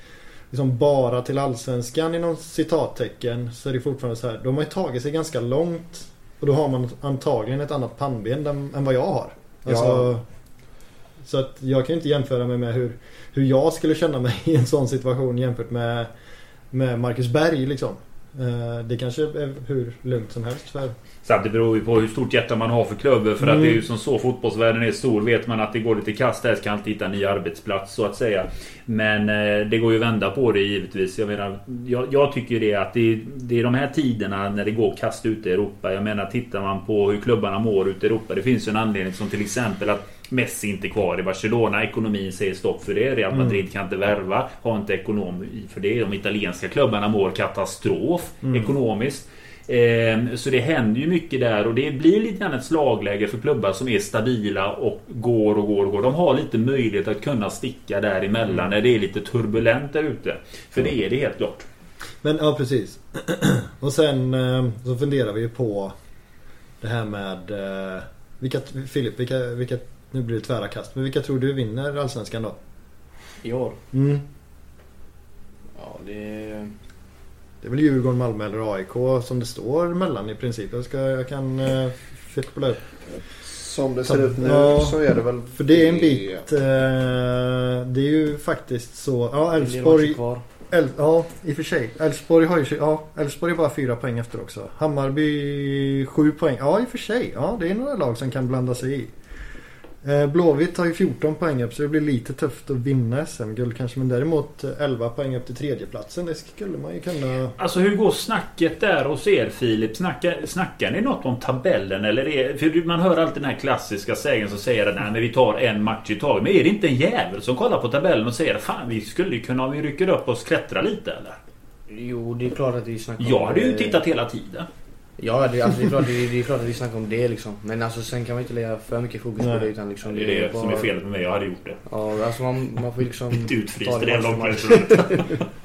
liksom bara till Allsvenskan inom citattecken så är det fortfarande så här. De har ju tagit sig ganska långt och då har man antagligen ett annat pannben än, än vad jag har. Alltså, Ja. Så att jag kan ju inte jämföra mig med hur, hur jag skulle känna mig *laughs* i en sån situation jämfört med, med Marcus Berg liksom. Eh, Det kanske är hur lugnt som helst för Samtidigt beror ju på hur stort hjärta man har för klubben. För att Mm. det är ju som så fotbollsvärlden är stor. Vet man att det går lite kast där ska man alltid hitta en ny arbetsplats så att säga. Men eh, det går ju att vända på det givetvis. Jag menar, jag, jag tycker det att det, det är de här tiderna när det går kast ute i Europa. Jag menar tittar man på hur klubbarna mår ute i Europa. Det finns ju en anledning som till exempel att Messi inte kvar i Barcelona. Ekonomin säger stopp för det. Real Mm. Madrid kan inte värva. Har inte ekonom för det. De italienska klubbarna mår katastrof Mm. ekonomiskt. Ehm, Så det händer ju mycket där och det blir lite grann ett slagläge för klubbar som är stabila och går och går och går. De har lite möjlighet att kunna sticka däremellan när det är lite turbulent där ute. För det är det helt klart. Men ja precis. *clears throat* Och sen eh, så funderar vi ju på det här med eh, vilka, Filip, vilka, vilka, nu blir det tvära kast. Men vilka tror du vinner Allsvenskan då? I år. Mm. Ja, det... Det är väl Djurgården, Malmö eller AIK som det står mellan i princip. Jag, ska, jag kan eh, fippla upp. Som det ser ut nu Ja. så är det väl För det är en bit. Eh, det är ju faktiskt så. Ja, Elfsborg. kvar. El, ja, i och för sig. Elfsborg har ju ja, Elfsborg är bara fyra poäng efter också. Hammarby sju poäng. Ja, i och för sig. Ja, det är några lag som kan blanda sig i. Eh, Blåvitt har ju 14 poäng upp så det blir lite tufft att vinna SM-guld kanske. Men däremot eh, 11 poäng upp till tredjeplatsen. Det skulle man ju kunna... Alltså hur går snacket där hos er Filip? Snackar, snackar ni något om tabellen? Eller är, för man hör alltid den här klassiska sägen som säger att Nej, men vi tar en match i taget. Men är det inte en jävel som kollar på tabellen och säger Fan vi skulle ju kunna om vi rycker upp oss klättra lite eller? Jo, det är klart att vi snackar Jag om... hade ju eh, tittat hela tiden. Ja, det, alltså, det, är klart, det, är, det är klart att vi snackar om det liksom. Men alltså sen kan man inte lägga för mycket fokus Nej. på det utan liksom... Det är det som är felet med mig. Jag hade gjort det. Ja, alltså man, man får liksom... Inte utfryst ta i det långklädesrummet.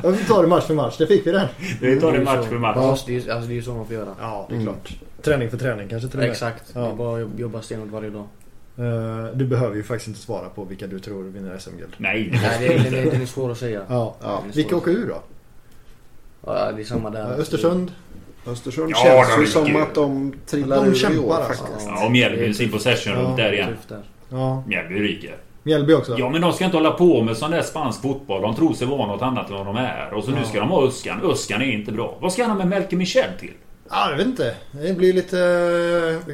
Ja, vi tar det match för match. Det fick vi den. Vi tar det match för match. Ja, det är, alltså det är ju så man får göra. Ja, det är Mm. klart. Träning för träning kanske till och med. Exakt. Ja. Det är bara att jobba stenhårt varje dag. Eh, du behöver ju faktiskt inte svara på vilka du tror vinner SM-guld. Nej, det Nej, det är, den, är, den är svår att säga. Ja. Ja. Vilka åker ur då? Ja, det är samma där. Östersund. Östersund Ja, känns de ju som att de trillar De ur i år alltså. faktiskt. Ja, och Mjällby sin possession Ja, runt där igen. Där. Ja. Mjällby ryker. Mjällby också. Ja men de ska inte hålla på med sån där spansk fotboll. De tror sig vara något annat än vad de är. Och så nu Ja. ska de ha Öskan. Öskan är inte bra. Vad ska han ha med Melker Michel till? Ja, jag vet inte. Det blir lite...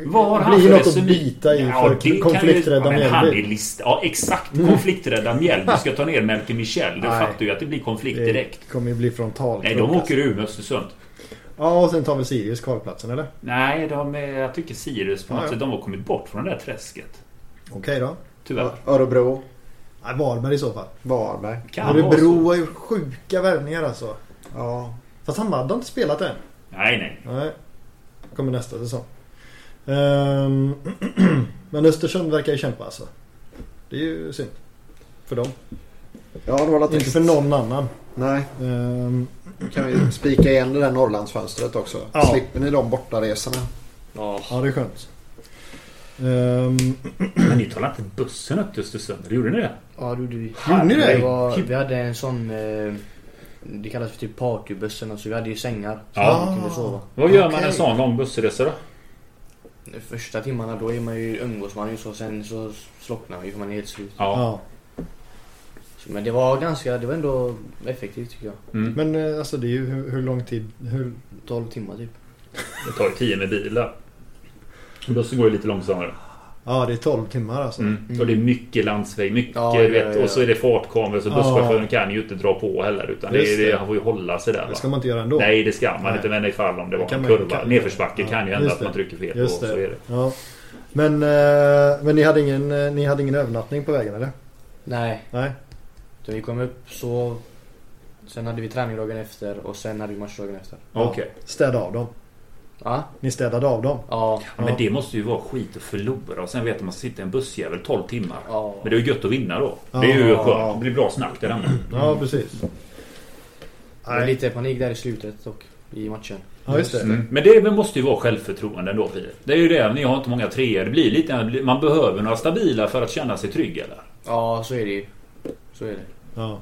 Vad har det han blir något att resumé? bita i Ja, för kan ju- konflikträdda ja, men Han är Mjällby. list, ja exakt. Konflikträdda Mjällby ska ta ner Melker Michel. Du *laughs* fattar ju att det blir konflikt direkt. Det kommer ju bli frontal. Nej, de åker ur med Östersund. Ja, och sen tar vi Sirius kvalplatsen eller? Nej, de är, jag tycker Sirius på något Ja, ja. sätt, de har kommit bort från det där träsket. Okej då. Tyvärr. Örebro, Nej, Varberg i så fall. Varberg. Kan Örebro har ju sjuka värvningar alltså. Ja, Fast Hammarby har inte spelat än. Nej, nej. Nej. Kommer nästa säsong. Ehm, *clears throat* men Östersund verkar ju kämpa alltså. Det är ju synd. För dem. ja det var Inte för någon annan. Nej, nu kan vi spika igen det där Norrlandsfönstret också. Ja. Slipper ni de bortaresorna? Ja. ja, det är skönt. Ehm, Men ni tar inte bussen upp till Östersund? Gjorde ni det? Ja, det gjorde vi. Gjorde ni det? Det var, vi hade en sån... Eh, det kallas för typ partybussen. Alltså vi hade ju sängar. Så Ja. man kunde sova. Vad gör man Okej. en sån lång bussresa då? De första timmarna då är man ju, umgås man ju så. Sen så slocknar man ju för man är helt slut. Ja. ja. Så, men det var ganska... Det var ändå effektivt tycker jag. Mm. Men eh, alltså det är ju hur, hur lång tid? Hur, 12 timmar typ. Det tar ju 10 med bilar. Bussen går ju lite långsammare. ja, det är 12 timmar alltså. Mm. Och det är mycket landsväg, mycket Ja, du ja, vet, ja. och så är det fartkameror så Ja. busschauffören kan ju inte dra på heller utan det, är- det, det. han får ju hålla sig där. Det Va? ska man inte göra ändå. Nej det ska man Nej. inte men ifall om det var kan en kurva. kan- Nedförsbacke ja, kan ju hända att man det. trycker fel Just så det. är det. Ja. Men, eh, men ni, hade ingen, eh, ni hade ingen övernattning på vägen eller? Nej. Nej. Så vi kom upp så... Sen hade vi träning dagen efter och sen hade vi match dagen efter. Okej. Städa av dem. Ja. Ni städade av dem. Ja. Ja, Men det måste ju vara skit att förlora och sen vet man att man sitta i en bussjävel 12 timmar. Ja. Men det är ju gött att vinna då. Ja. Det är ju skönt. Det blir bra snack där hemma. Ja, precis. Det var lite panik där i slutet och i matchen. Ja, just det. Mm. Men det måste ju vara självförtroende ändå Filip. Det är ju det, ni har inte många treor. Det blir lite, man behöver några stabila för att känna sig trygg eller? Ja, så är det ju. Så är det. Ja.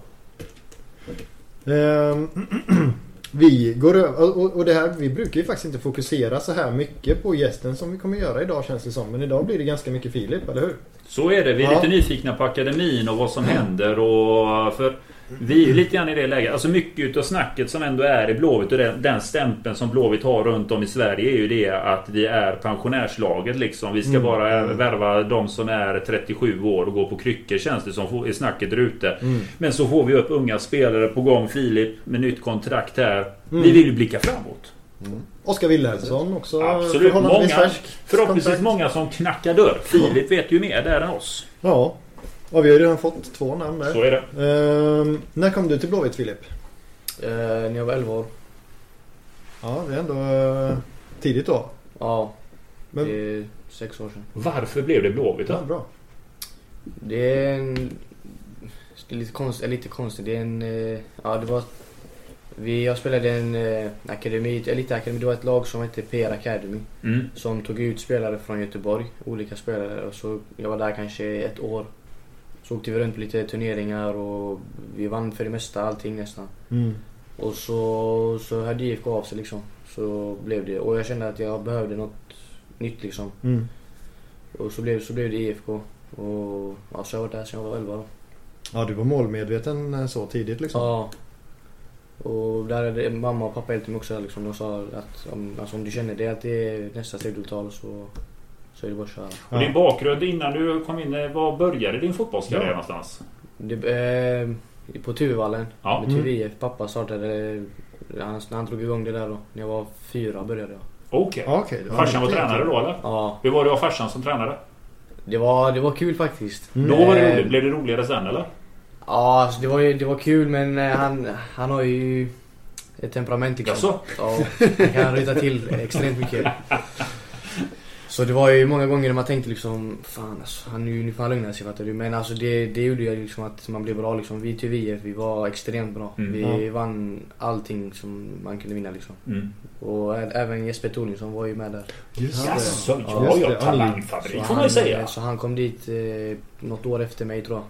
Ehm, *clears throat* vi går över, och, och det här, vi brukar ju faktiskt inte fokusera så här mycket på gästen som vi kommer göra idag känns det som. Men idag blir det ganska mycket Filip, eller hur? Så är det. Vi är Ja. lite nyfikna på akademin och vad som *clears throat* händer. Och för vi är ju lite grann i det läget. Alltså mycket utav snacket som ändå är i Blåvitt och den, den stämpeln som Blåvitt har runt om i Sverige är ju det att vi är pensionärslaget liksom. Vi ska Mm. bara värva de som är 37 år och går på kryckor känns det som i snacket där ute. Mm. Men så får vi upp unga spelare på gång. Filip med nytt kontrakt här. Mm. Vi vill ju blicka framåt. Oskar Wilhelmsson också Absolut. Många, förhoppningsvis kontrakt. många som knackar dörr. Filip vet ju mer där än oss. Ja. Ja, vi har ju redan fått två namn Så där. är det. Ehm, när kom du till Blåvitt Filip? Eh, när jag var 11 år. Ja, det är ändå eh, tidigt då. Ja. Men, Det är sex år sedan. Varför blev det Blåvitt då? ja, bra. Det är en... Det är lite, konst, eller lite konstigt. Det är en... eh, Ja, det var... Vi, jag spelade en eh, akademi, elitakademi. Det var ett lag som hette PR Academy. Mm. Som tog ut spelare från Göteborg. Olika spelare. Och så, jag var där kanske ett år. Så åkte vi runt på lite turneringar och vi vann för det mesta allting nästan. Mm. Och så, så hörde IFK av sig liksom. Så blev det. Och jag kände att jag behövde något nytt liksom. Mm. Och så blev, så blev det IFK. Och ja, så har jag varit där sedan jag var 11 då. Ja, du var målmedveten eh, så tidigt liksom. Ja. Och där är mamma och pappa hjälpte mig också liksom. De sa att om, alltså, om du känner det att det är nästa steg du tar så, så är det bara att köra. Och din bakgrund innan du kom in, eh, var började din fotbollskarriär Ja. någonstans? Det, eh, på Tuvevallen Ja. med Mm. TVF. Pappa startade, han, när han drog igång det där då. När jag var fyra började jag. Okej. Okej. Ja, Farsan var tränare då eller? Ja, Hur var det att ha farsan som tränare? det var, det var kul faktiskt. Mm. Då var det Eh, roligt. Blev det roligare sen eller? Ja, alltså, det, var det var kul men eh, han, han har ju ett temperament liksom. Jaså? Ja, han kan ryta till extremt mycket. *laughs* Så det var ju många gånger när man tänkte liksom Fan alltså, han, nu, nu får han lugna sig fattar du. Men alltså det, det gjorde ju liksom att man blev bra liksom. Vi till VF, vi var extremt bra. Mm. Vi Ja. vann allting som man kunde vinna liksom. Mm. Och ä- även Jesper Thorningsson var ju med där. Just det. Jaså, Ja, ja, talangfabrik får man ju han, säga. Så han kom dit eh, något år efter mig tror jag.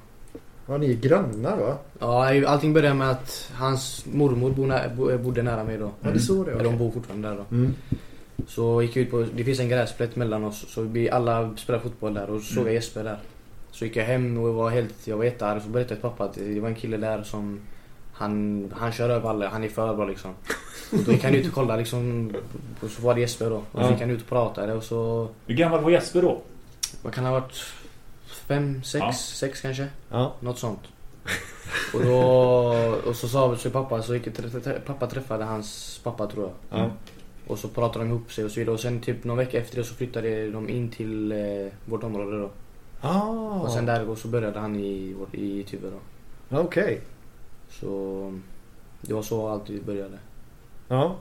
Ja, ni är grannar va? Ja, allting började med att hans mormor bodde nära mig då. Ja, det så det. Eller de bor fortfarande där då. Mm. Så gick jag ut på, det finns en gräsplätt mellan oss. Så vi alla spelar fotboll där och så såg jag Jesper där. Så gick jag hem och var helt, jag var jättearg. Så berättade jag till pappa att det var en kille där som han, han kör över alla, han är för bra liksom. Och då gick han ut och kollade liksom. Och så var det Jesper då. Och så gick han ut och pratade och så, Hur gammal var Jesper då? vad kan det ha varit? Fem, sex, Ja. sex kanske? Ja. Något sånt. Och då, och så sa så pappa, så gick pappa träffade hans pappa tror jag. Ja. Och så pratade de ihop sig och så vidare. Och sen typ någon vecka efter det så flyttade de in till eh, vårt område då. Ah, Och sen där så började han i, i Tuve då. Okej. Så det var så allt började. Ja.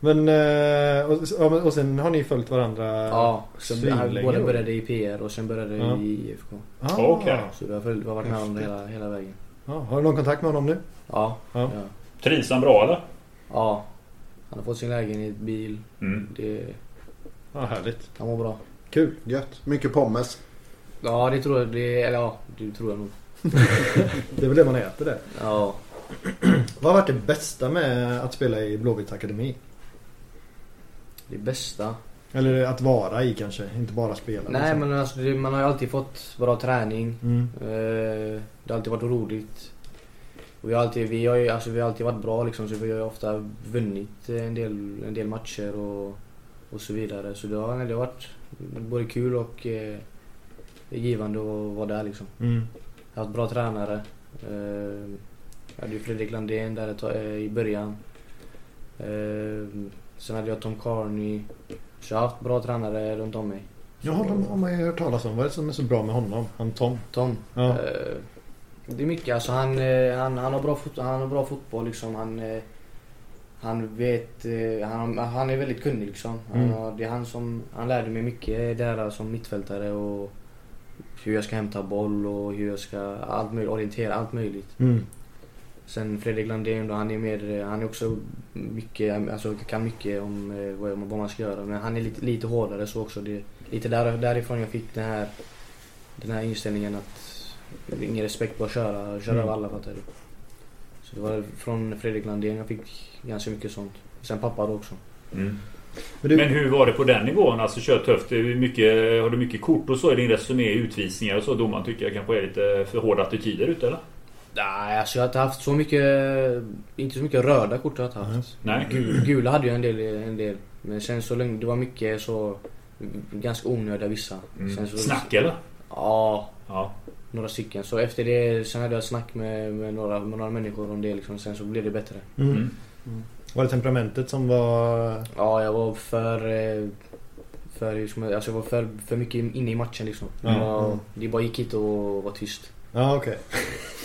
Men eh, och, och sen har ni följt varandra Ja, så svinlänge båda började i PR och sen började Ja. i IFK. Ah, Okej. Så vi har, följt, vi har varit med honom hela, hela vägen. Ja, har du någon kontakt med honom nu? Ja, Ja. ja. Trivs han bra eller? ja. Han har fått sin lägenhet, bil. Mm. Det, Ja, härligt. han mår bra. Kul. Gött. Mycket pommes. Ja, det tror jag. Det, eller ja, det tror jag nog. *laughs* Det är väl det man äter det. Ja. Vad har varit det bästa med att spela i Blåvitt Akademi? Det bästa. Eller att vara i kanske, inte bara spela. Nej liksom. men alltså man har ju alltid fått bra träning. Mm. Eh, det har alltid varit roligt. Vi har alltid, vi har ju, alltså vi har alltid varit bra liksom så vi har ofta vunnit en del, en del matcher och, och så vidare. Så det har, det har varit både kul och eh, givande att vara där liksom. Mm. Jag har haft bra tränare. Eh, jag hade ju Fredrik Landén där ett, eh, i början. Eh, sen hade jag Tom Carney. Så jag har haft bra tränare runt om mig. Ja, de har man ju hört talas om. Vad är det som är så bra med honom? Han Tom. Tom. Ja. Eh, det är mycket. Alltså han, eh, han, han, har bra fot, han har bra fotboll liksom. Han, eh, han vet... eh, Han, han är väldigt kunnig liksom. Han, Mm. har- det är han som... Han lärde mig mycket där som mittfältare och hur jag ska hämta boll och hur jag ska... Allt möjligt, orientera, allt möjligt. Mm. Sen Fredrik Landén då, han är mer... Han är också mycket... Alltså kan mycket om vad, vad man ska göra. Men han är lite, lite hårdare så också. Det, lite där, därifrån jag fick den här... Den här inställningen att... Ingen respekt, bara köra, köra Mm. alla fattar du. Så det var från Fredrik Landén jag fick ganska mycket sånt. Sen pappa då också. Mm. Men du, Men hur var det på den nivån? Alltså kör tufft. Mycket, har du mycket kort och så i din resumé? Utvisningar och så? Domaren tycker jag kanske är lite för hårda attityder ute eller? Nej, alltså jag har inte haft så mycket... Inte så mycket röda kort har jag inte haft. Nej. Gul, gula hade jag en del, en del. Men sen så länge, det var mycket så... Ganska onödiga vissa. Sen Mm. så, Snack eller? Ja, Ja. Några stycken. Så efter det, sen hade jag snack med, med, några, med några människor om det liksom. Sen så blev det bättre. mm. Mm. Var det temperamentet som var... Ja, jag var för... eh, För, alltså jag var för, för mycket inne i matchen liksom. Ja, Det, var, mm. det bara gick hit och var tyst. Ja, okej. *laughs*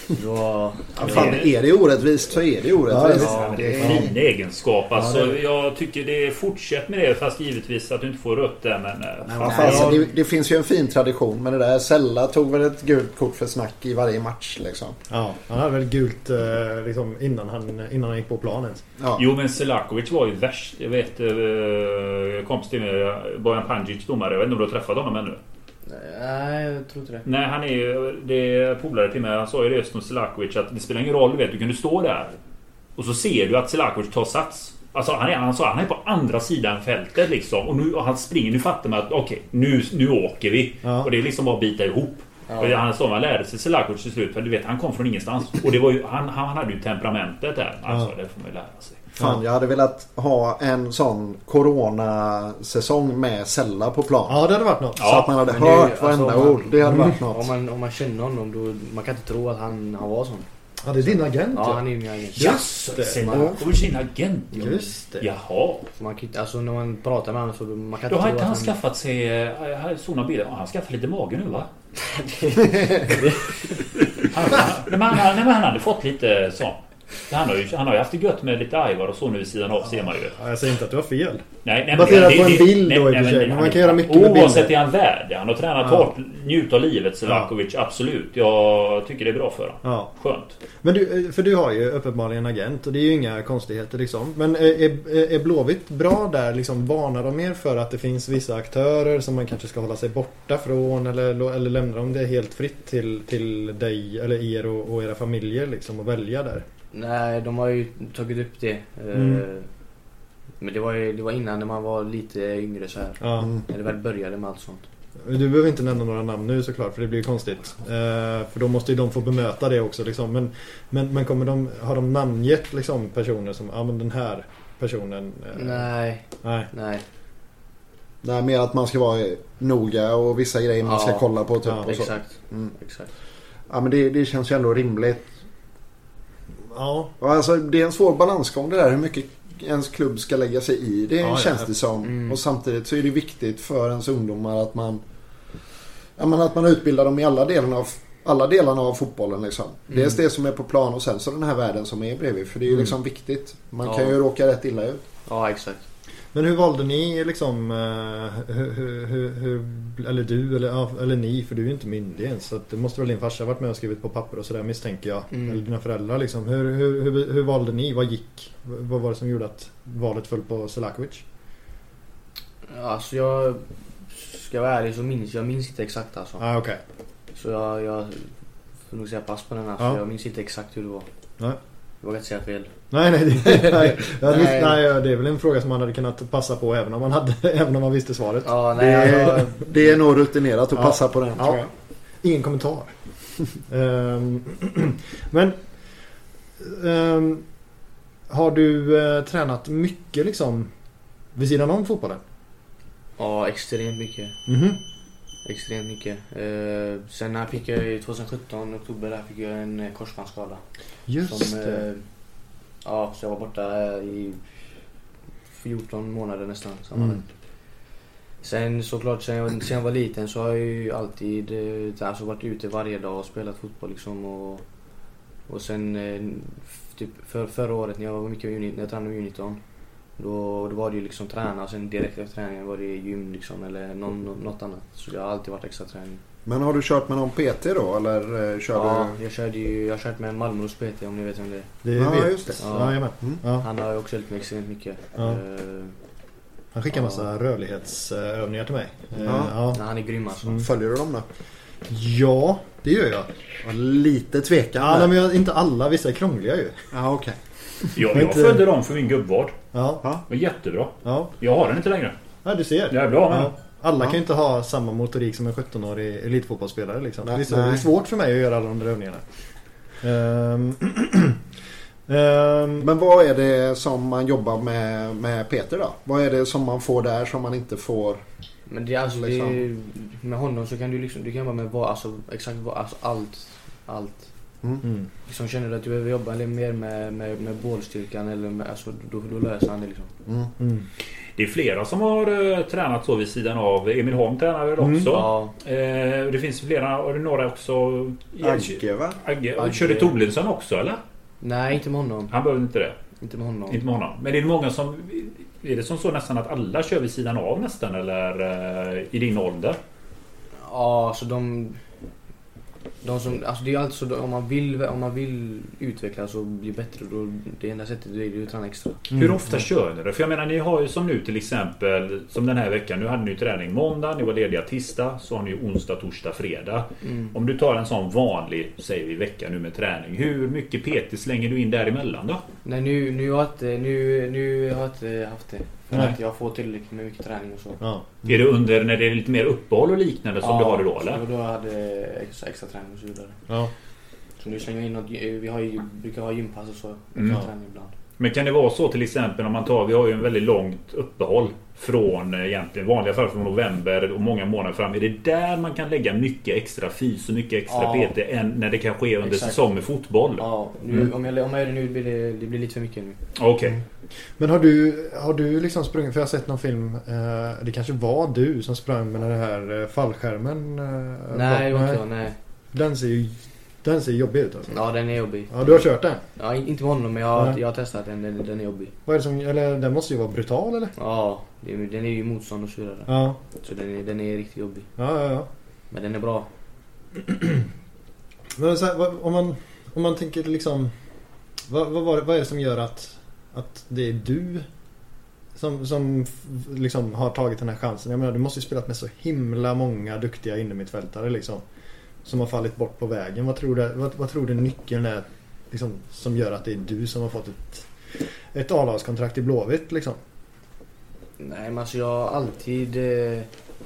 Det var... Ja, fan, är det orättvist så är det orättvist. Ja, Ja, det är Ja. en fin egenskap. Alltså, Ja, det Jag tycker det är fortsätt med det fast givetvis att du inte får rött där men... eh, Nej, fan, fasen, jag- det, det finns ju en fin tradition med det där. Sella tog väl ett gult kort för snack i varje match liksom. Ja, han hade väl gult eh, liksom, innan, han, innan han gick på planen. Ja. Jo men Selakovic var ju värst. Jag vet eh, kompis till mig, Bojan Pandzic domare. Jag vet inte om du har träffat honom ännu? Nej, jag tror inte det. Nej han är ju... Det är polare till mig. Han sa ju det just om Selakovic att det spelar ingen roll. Du vet, du kan du stå där. Och så ser du att Selakovic tar sats. Alltså han, är, han sa han är på andra sidan fältet liksom. Och nu och han springer. Nu fattar man att okej, nu, nu åker vi. Ja. Och det är liksom bara att bita ihop. Ja. Och han sa man lärde sig Selakovic till slut. För du vet han kom från ingenstans. Och det var ju, han, han hade ju temperamentet där. Alltså Ja. det får man ju lära sig. Fan, jag hade velat ha en sån Corona-säsong med Sella på plan. Ja, det hade varit något. Så att man hade det hört varenda alltså, om man- ord. Det hade varit Om något. man, om man känner honom då... Man kan inte tro att han, han var sån. Ja, det är din agent Ja, han är min agent. Just det. Selakovic sin agent. ja. Just det. Jaha. Så man kan alltså när man pratar med honom så man kan Då inte har tro inte att han skaffat sig... eh, Jag har såna bilder. Ja, Han har skaffat lite mage nu va? *laughs* han, han, nej, men han hade fått lite så. Han har, ju, han har ju haft det gött med lite Ivar och så nu vid sidan av ser man ju. Ja, jag säger inte att du har fel. Nej, nej, Baserat men på en bild då i och för sig, men man kan göra mycket med Oavsett är han värd det. Han har tränat Ja. hårt, njut av livet Selakovic, absolut. Jag tycker det är bra för honom. Ja. Skönt. Men du, för du har ju uppenbarligen en agent och det är ju inga konstigheter liksom. Men är, är, är Blåvitt bra där liksom? Varnar de mer för att det finns vissa aktörer som man kanske ska hålla sig borta från? Eller, eller lämnar de det helt fritt till, till dig eller er och, och era familjer liksom att välja där? Nej, de har ju tagit upp det. Eh, Mm. Men det var ju det var innan när man var lite yngre så här. Ja. Mm. När det väl började med allt sånt. Du behöver inte nämna några namn nu såklart för det blir ju konstigt. Eh, för då måste ju de få bemöta det också liksom. Men, men, men kommer de, har de namngett liksom personer som, ja men den här personen? eh, Nej, Nej. nej. Det är mer att man ska vara noga och vissa grejer man ska Ja. kolla på. Typ, Ja, och så. Exakt. Mm. exakt. Ja, men det, det känns ju ändå rimligt. Ja. Alltså, det är en svår balansgång det där hur mycket ens klubb ska lägga sig i. Det Ja, ja. känns det som. Mm. Och samtidigt så är det viktigt för ens ungdomar att man ja, men att man utbildar dem i alla delarna av, alla delarna av fotbollen. Liksom. Mm. Dels det som är på plan och sen så den här världen som är bredvid. För det är ju Mm. liksom viktigt. Man Ja. kan ju råka rätt illa ut. Ja, exakt. Men hur valde ni liksom, eh, hur, hur, hur, eller du eller, eller ni, för du är ju inte myndig ens. Så det måste väl din farsa varit med och skrivit på papper och sådär misstänker jag. Mm. Eller dina föräldrar liksom. Hur, hur, hur, valde ni? Vad gick? Vad var det som gjorde att valet föll på Selakovic? Alltså jag... Ska jag vara ärlig så minns jag minns inte exakt alltså. Ah, okej. Så jag, jag får nog säga pass på den här. Ja. För jag minns inte exakt hur det var. Nej. Jag vågar inte säga fel. Nej, nej, det, *laughs* nej. Jag Nej. nej. Det är väl en fråga som man hade kunnat passa på även om man, hade, *laughs* även om man visste svaret. Ja, Det nej, är, alltså, det är nog rutinerat att Ja. passa på den. Ja. tror jag. Ingen kommentar. *laughs* Ehm, *clears throat* men ehm, har du eh, tränat mycket liksom vid sidan om fotbollen? ja, extremt mycket. Mhm. Extremt mycket. Eh, sen när fick jag i 2017, oktober, där fick jag en eh, korsbandsskada. Just Som, det. eh, ja, så jag var borta eh, i 14 månader nästan sammanlagt. Mm. Sen såklart, sen jag, sen jag var liten så har jag ju alltid eh, alltså varit ute varje dag och spelat fotboll liksom. Och, och sen eh, typ för, förra året när jag var mycket när jag tränade med U19. Då, då var det ju liksom träna och sen direkt efter träningen var det gym liksom eller någon, något annat. Så det har alltid varit extra träning. Men har du kört med någon PT då? Eller eh, kör Ja, du? jag körde ju, jag har kört med Malmös PT om ni vet vem det är. Det Ja, vet. just det. Ja. Ja. Mm. ja. Han har ju också hjälpt mig extremt mycket. Ja. Eh, Han skickar Ja. massa rörlighetsövningar till mig. Eh, Ja. ja. nej, han är grym alltså. Mm. Följer du dem då? ja, det gör jag. Ja, lite tvekan Ja, men jag, inte alla. Vissa är krångliga ju. Ja, okej. Jag, jag inte- följde dem för min gubbvard. Ja, Det var jättebra. ja. Jag har den inte längre. ja du ser. Jag är bra med Ja. Alla Ja. kan ju inte ha samma motorik som en 17-årig elitfotbollsspelare liksom. Nej, det är nej. svårt för mig att göra alla de där övningarna. Ehm, *clears throat* ehm, Men vad är det som man jobbar med, med Peter då? Vad är det som man får där som man inte får? Men det är alltså, det Liksom. är, med honom så kan du liksom, du kan vara med vad, alltså exakt vad, alltså allt. Allt. Mm. Liksom känner du att du behöver jobba lite mer med, med, med bålstyrkan eller med, alltså då, då löser han det liksom. Mm. Mm. Det är flera som har eh, tränat så vid sidan av. Emil Holm tränar väl Mm. också. Ja, Eh, det finns flera, och det är några också. Agge va? Agge. Agge. Körde Torlinsson också eller? nej inte med honom. Han behövde inte det. Inte med honom. Inte med honom. Men det är många som... Är det som så nästan att alla kör vid sidan av nästan eller eh, i din ålder? Ja, alltså de... De som, alltså det är alltså om man vill, om man vill utvecklas och bli bättre då det enda sättet det är att träna extra. Hur ofta kör ni det? För jag menar ni har ju som nu till exempel Som den här veckan. Nu hade ni ju träning måndag, ni var lediga tisdag. Så har ni ju onsdag, torsdag, fredag. Mm. Om du tar en sån vanlig, säger vi vecka nu med träning. Hur mycket PT slänger du in däremellan då? Nej nu, nu har jag inte, nu, nu har jag inte haft det. För Nej. att jag får tillräckligt med mycket träning och så. Ja. Är det under när det är lite mer uppehåll och liknande som du har det då eller? så då hade jag extra, extra träning och så vidare. Ja. Så nu slänger jag in något, vi har ju, brukar ha gympass och så. Mm. träning ibland. Men kan det vara så till exempel om man tar, vi har ju en väldigt långt uppehåll från eh, egentligen vanliga fall från november och många månader fram. Är det där man kan lägga mycket extra fys och mycket extra Ja. PT än när det kan ske under Exakt. säsong med fotboll? Ja, nu, Mm. om, jag, om jag gör det nu blir det, det blir lite för mycket nu. Okej. Men har du, har du liksom sprungit, för jag har sett någon film, eh, det kanske var du som sprang med den här eh, fallskärmen? Eh, nej, var inte. Nej. Den ser ju Den ser jobbig ut alltså. Ja, den är jobbig. Ja, du har kört den? Ja, in- inte med honom, men jag, jag har testat den. Den, den är jobbig. Vad är det som, eller den måste ju vara brutal eller? Ja, den är ju motstånd och så vidare. Ja, Så den är, den är riktigt jobbig. ja, ja. ja. Men den är bra. *clears throat* Men här, om, man, om man tänker liksom... Vad, vad, vad är det som gör att, att det är du som, som liksom har tagit den här chansen? Jag menar, du måste ju spelat med så himla många duktiga innermittfältare liksom. Som har fallit bort på vägen. Vad tror du, vad, vad tror du nyckeln är liksom, som gör att det är du som har fått ett, ett A-lagskontrakt i Blåvitt liksom? Nej, men alltså jag har alltid... Eh,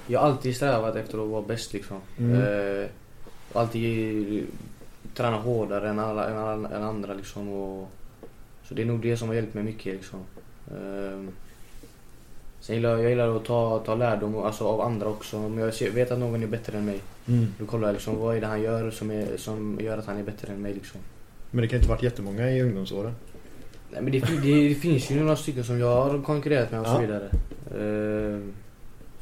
jag har alltid strävat efter att vara bäst liksom. Mm. Eh, alltid träna hårdare än, alla, än, alla, än andra liksom. Och, så det är nog det som har hjälpt mig mycket liksom. Eh, sen gillar jag, jag gillar att ta, ta lärdom alltså, av andra också. Om jag ser, vet att någon är bättre än mig. Då kollar jag liksom vad är det han gör som, är, som gör att han är bättre än mig liksom. Men det kan inte varit jättemånga i ungdomsåren. Nej men det, det, det finns ju några stycken som jag har konkurrerat med och Ja. så vidare. Eh,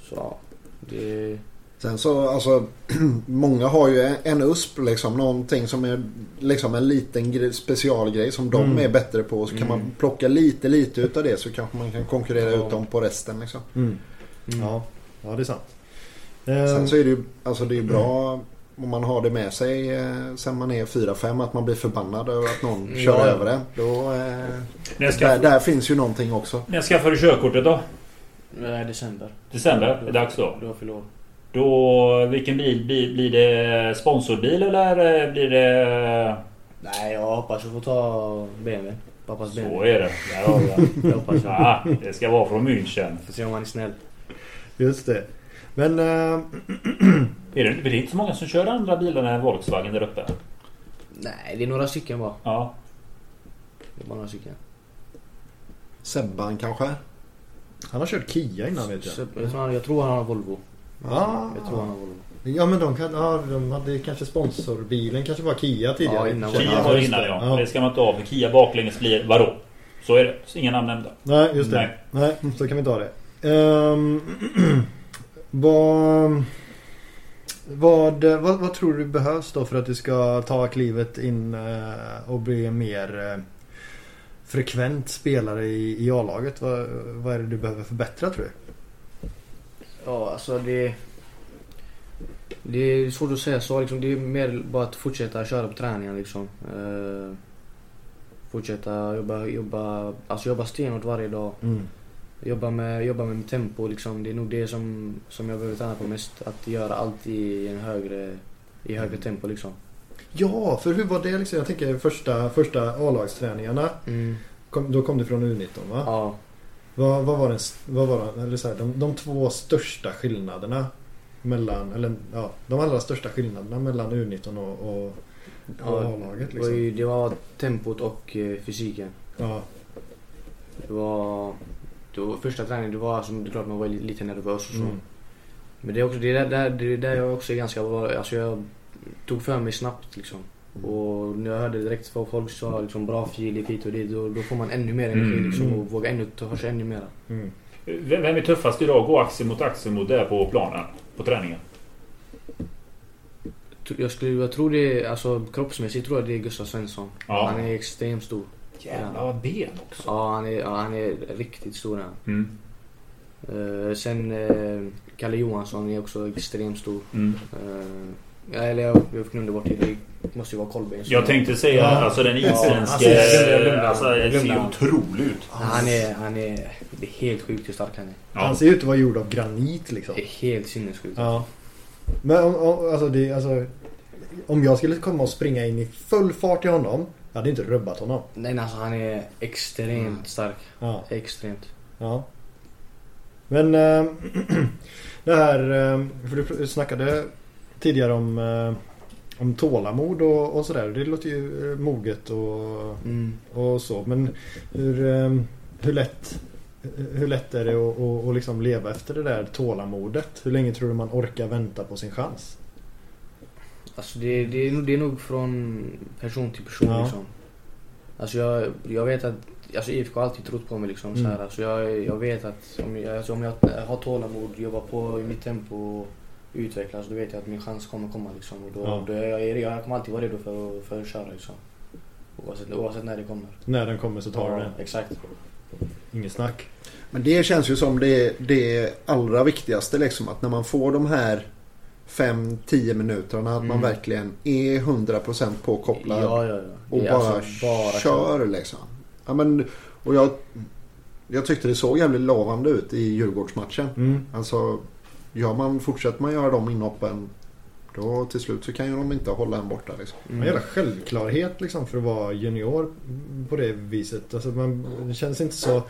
så ja, det... Sen så alltså *clears throat* många har ju en- USP liksom. Någonting som är liksom en liten grej, specialgrej som de Mm. är bättre på. Så kan Mm. man plocka lite lite utav det så kanske man kan konkurrera Ja. ut dem på resten liksom. Mm. Ja, ja det är sant. Sen Ehm, så är det ju alltså det är bra *clears throat* om man har det med sig eh, sen man är 4-5 att man blir förbannad över att någon Ja, kör över en. Då, eh, ska, där, där finns ju någonting också. när skaffar du körkortet då? Nej, december. December? Är det dags då? Då år. Då, vilken bil? Blir, det sponsorbil eller blir det... Nej, jag hoppas att få ta BMW. Pappas Så BMW. är det. Där har vi. Det hoppas jag. Ja, det ska vara från München. Får se om han är snäll. Just det. Men... eh, *clears throat* Är det, det är inte så många som kör andra bilar än Volkswagen där uppe? Nej, det är några stycken bara. Ja. Det är bara några stycken. Sebban kanske? han har kört Kia innan vet jag. Så, jag, tror han, jag tror han har Volvo. Ah. Jag tror han har Volvo. Ja men de, kan, ja, de hade kanske sponsorbilen kanske var Kia tidigare. Ja, innan Kia jag. var innan det. ja. Det ska man inte ha för Kia baklänges blir vadå? Så är det. Så inga namn nämnda. Nej just det. Nej. Nej. så kan vi ta det. Ehm, *clears throat* vad, vad, vad, vad tror du behövs då för att du ska ta klivet in eh, och bli en mer eh, frekvent spelare i, i A-laget? Vad, vad är det du behöver förbättra tror du? Ja, alltså det... Det är svårt att säga så liksom. Det är mer bara att fortsätta köra på träningen liksom. Eh, fortsätta jobba, jobba, alltså jobba stenhårt varje dag. Jobba med, jobba med tempo liksom. Det är nog det som, som jag behöver träna på mest. Att göra allt i en högre, i högre tempo liksom. Ja, för hur var det liksom? Jag tänker första, första A-lagsträningarna. Kom, då kom du från U19 va? Ja. Vad, vad var, den, vad var den, eller så här, de, de två största skillnaderna mellan, eller ja, de allra största skillnaderna mellan U19 och, och, och Ja, A-laget liksom? det var tempot och eh, fysiken. Ja, Det var... Var första träningen, det var som det är klart man var li- lite nervös och så. mm. Men det är också det är där, där, det är där jag också är ganska bra. Alltså jag tog för mig snabbt liksom. Och när jag hörde direkt vad folk sa liksom bra fil hit och dit då, då får man ännu mer energi Mm. liksom Mm. och vågar ännu ta sig ännu mer. Mm. Vem är tuffast idag? Gå axel mot axel mot det på planen? På träningen? Jag, skulle, jag tror det är, alltså kroppsmässigt tror jag det är Gustav Svensson. Ja. Han är extremt stor. Jävlar vad ben också. Ja, han är, ja, han är riktigt stor han. Mm. Uh, sen uh, Kalle Johansson är också extremt stor. Mm. Uh, eller jag, jag glömde bort det. Det måste ju vara Kolbeinn. Jag tänkte säga Ja. alltså den Ja, isländske... alltså, glömde- Alltså jag ser glömde. otroligt ut. Han är, han är, det är helt sjukt hur stark han är. Ja. Han ser ut att vara gjord av granit liksom. Det är helt sinnessjukt. Ja. Men om, om, alltså, det, alltså, om jag skulle komma och springa in i full fart i honom. Jag hade inte rubbat honom. Nej, alltså han är extremt stark. Ja. Extremt. Ja. Men eh, *clears throat* det här, eh, för du snackade tidigare om, eh, om tålamod och, och sådär. Det låter ju moget och, Mm. och så. Men hur, hur, lätt, hur lätt är det att, att, att liksom leva efter det där tålamodet? Hur länge tror du man orkar vänta på sin chans? Alltså det, det, är, nog- det är nog från person till person Ja. liksom. Alltså jag, jag vet att alltså IFK har alltid trott på mig liksom. Så Mm. här. Alltså jag, jag vet att om jag, alltså om jag har tålamod, jobbar på i mitt tempo och utvecklas då vet jag att min chans kommer komma liksom. Och då, Ja. då är jag, jag kommer alltid vara redo för, för att köra liksom. Oavsett, oavsett när det kommer. När den kommer så tar du Ja, den. Exakt. Inget snack. Men det känns ju som det, det allra viktigaste liksom. Att när man får de här 5-10 minuterna att man Mm. verkligen är 100% påkopplad. Ja, ja, ja. Och bara, alltså bara kör liksom. Ja, men, och jag, jag tyckte det såg jävligt lovande ut i Djurgårdsmatchen. Mm. Alltså, gör man, fortsätter man göra de inhoppen då till slut så kan ju de inte hålla en borta liksom. En jävla självklarhet liksom för att vara junior på det viset. Alltså man, det känns inte så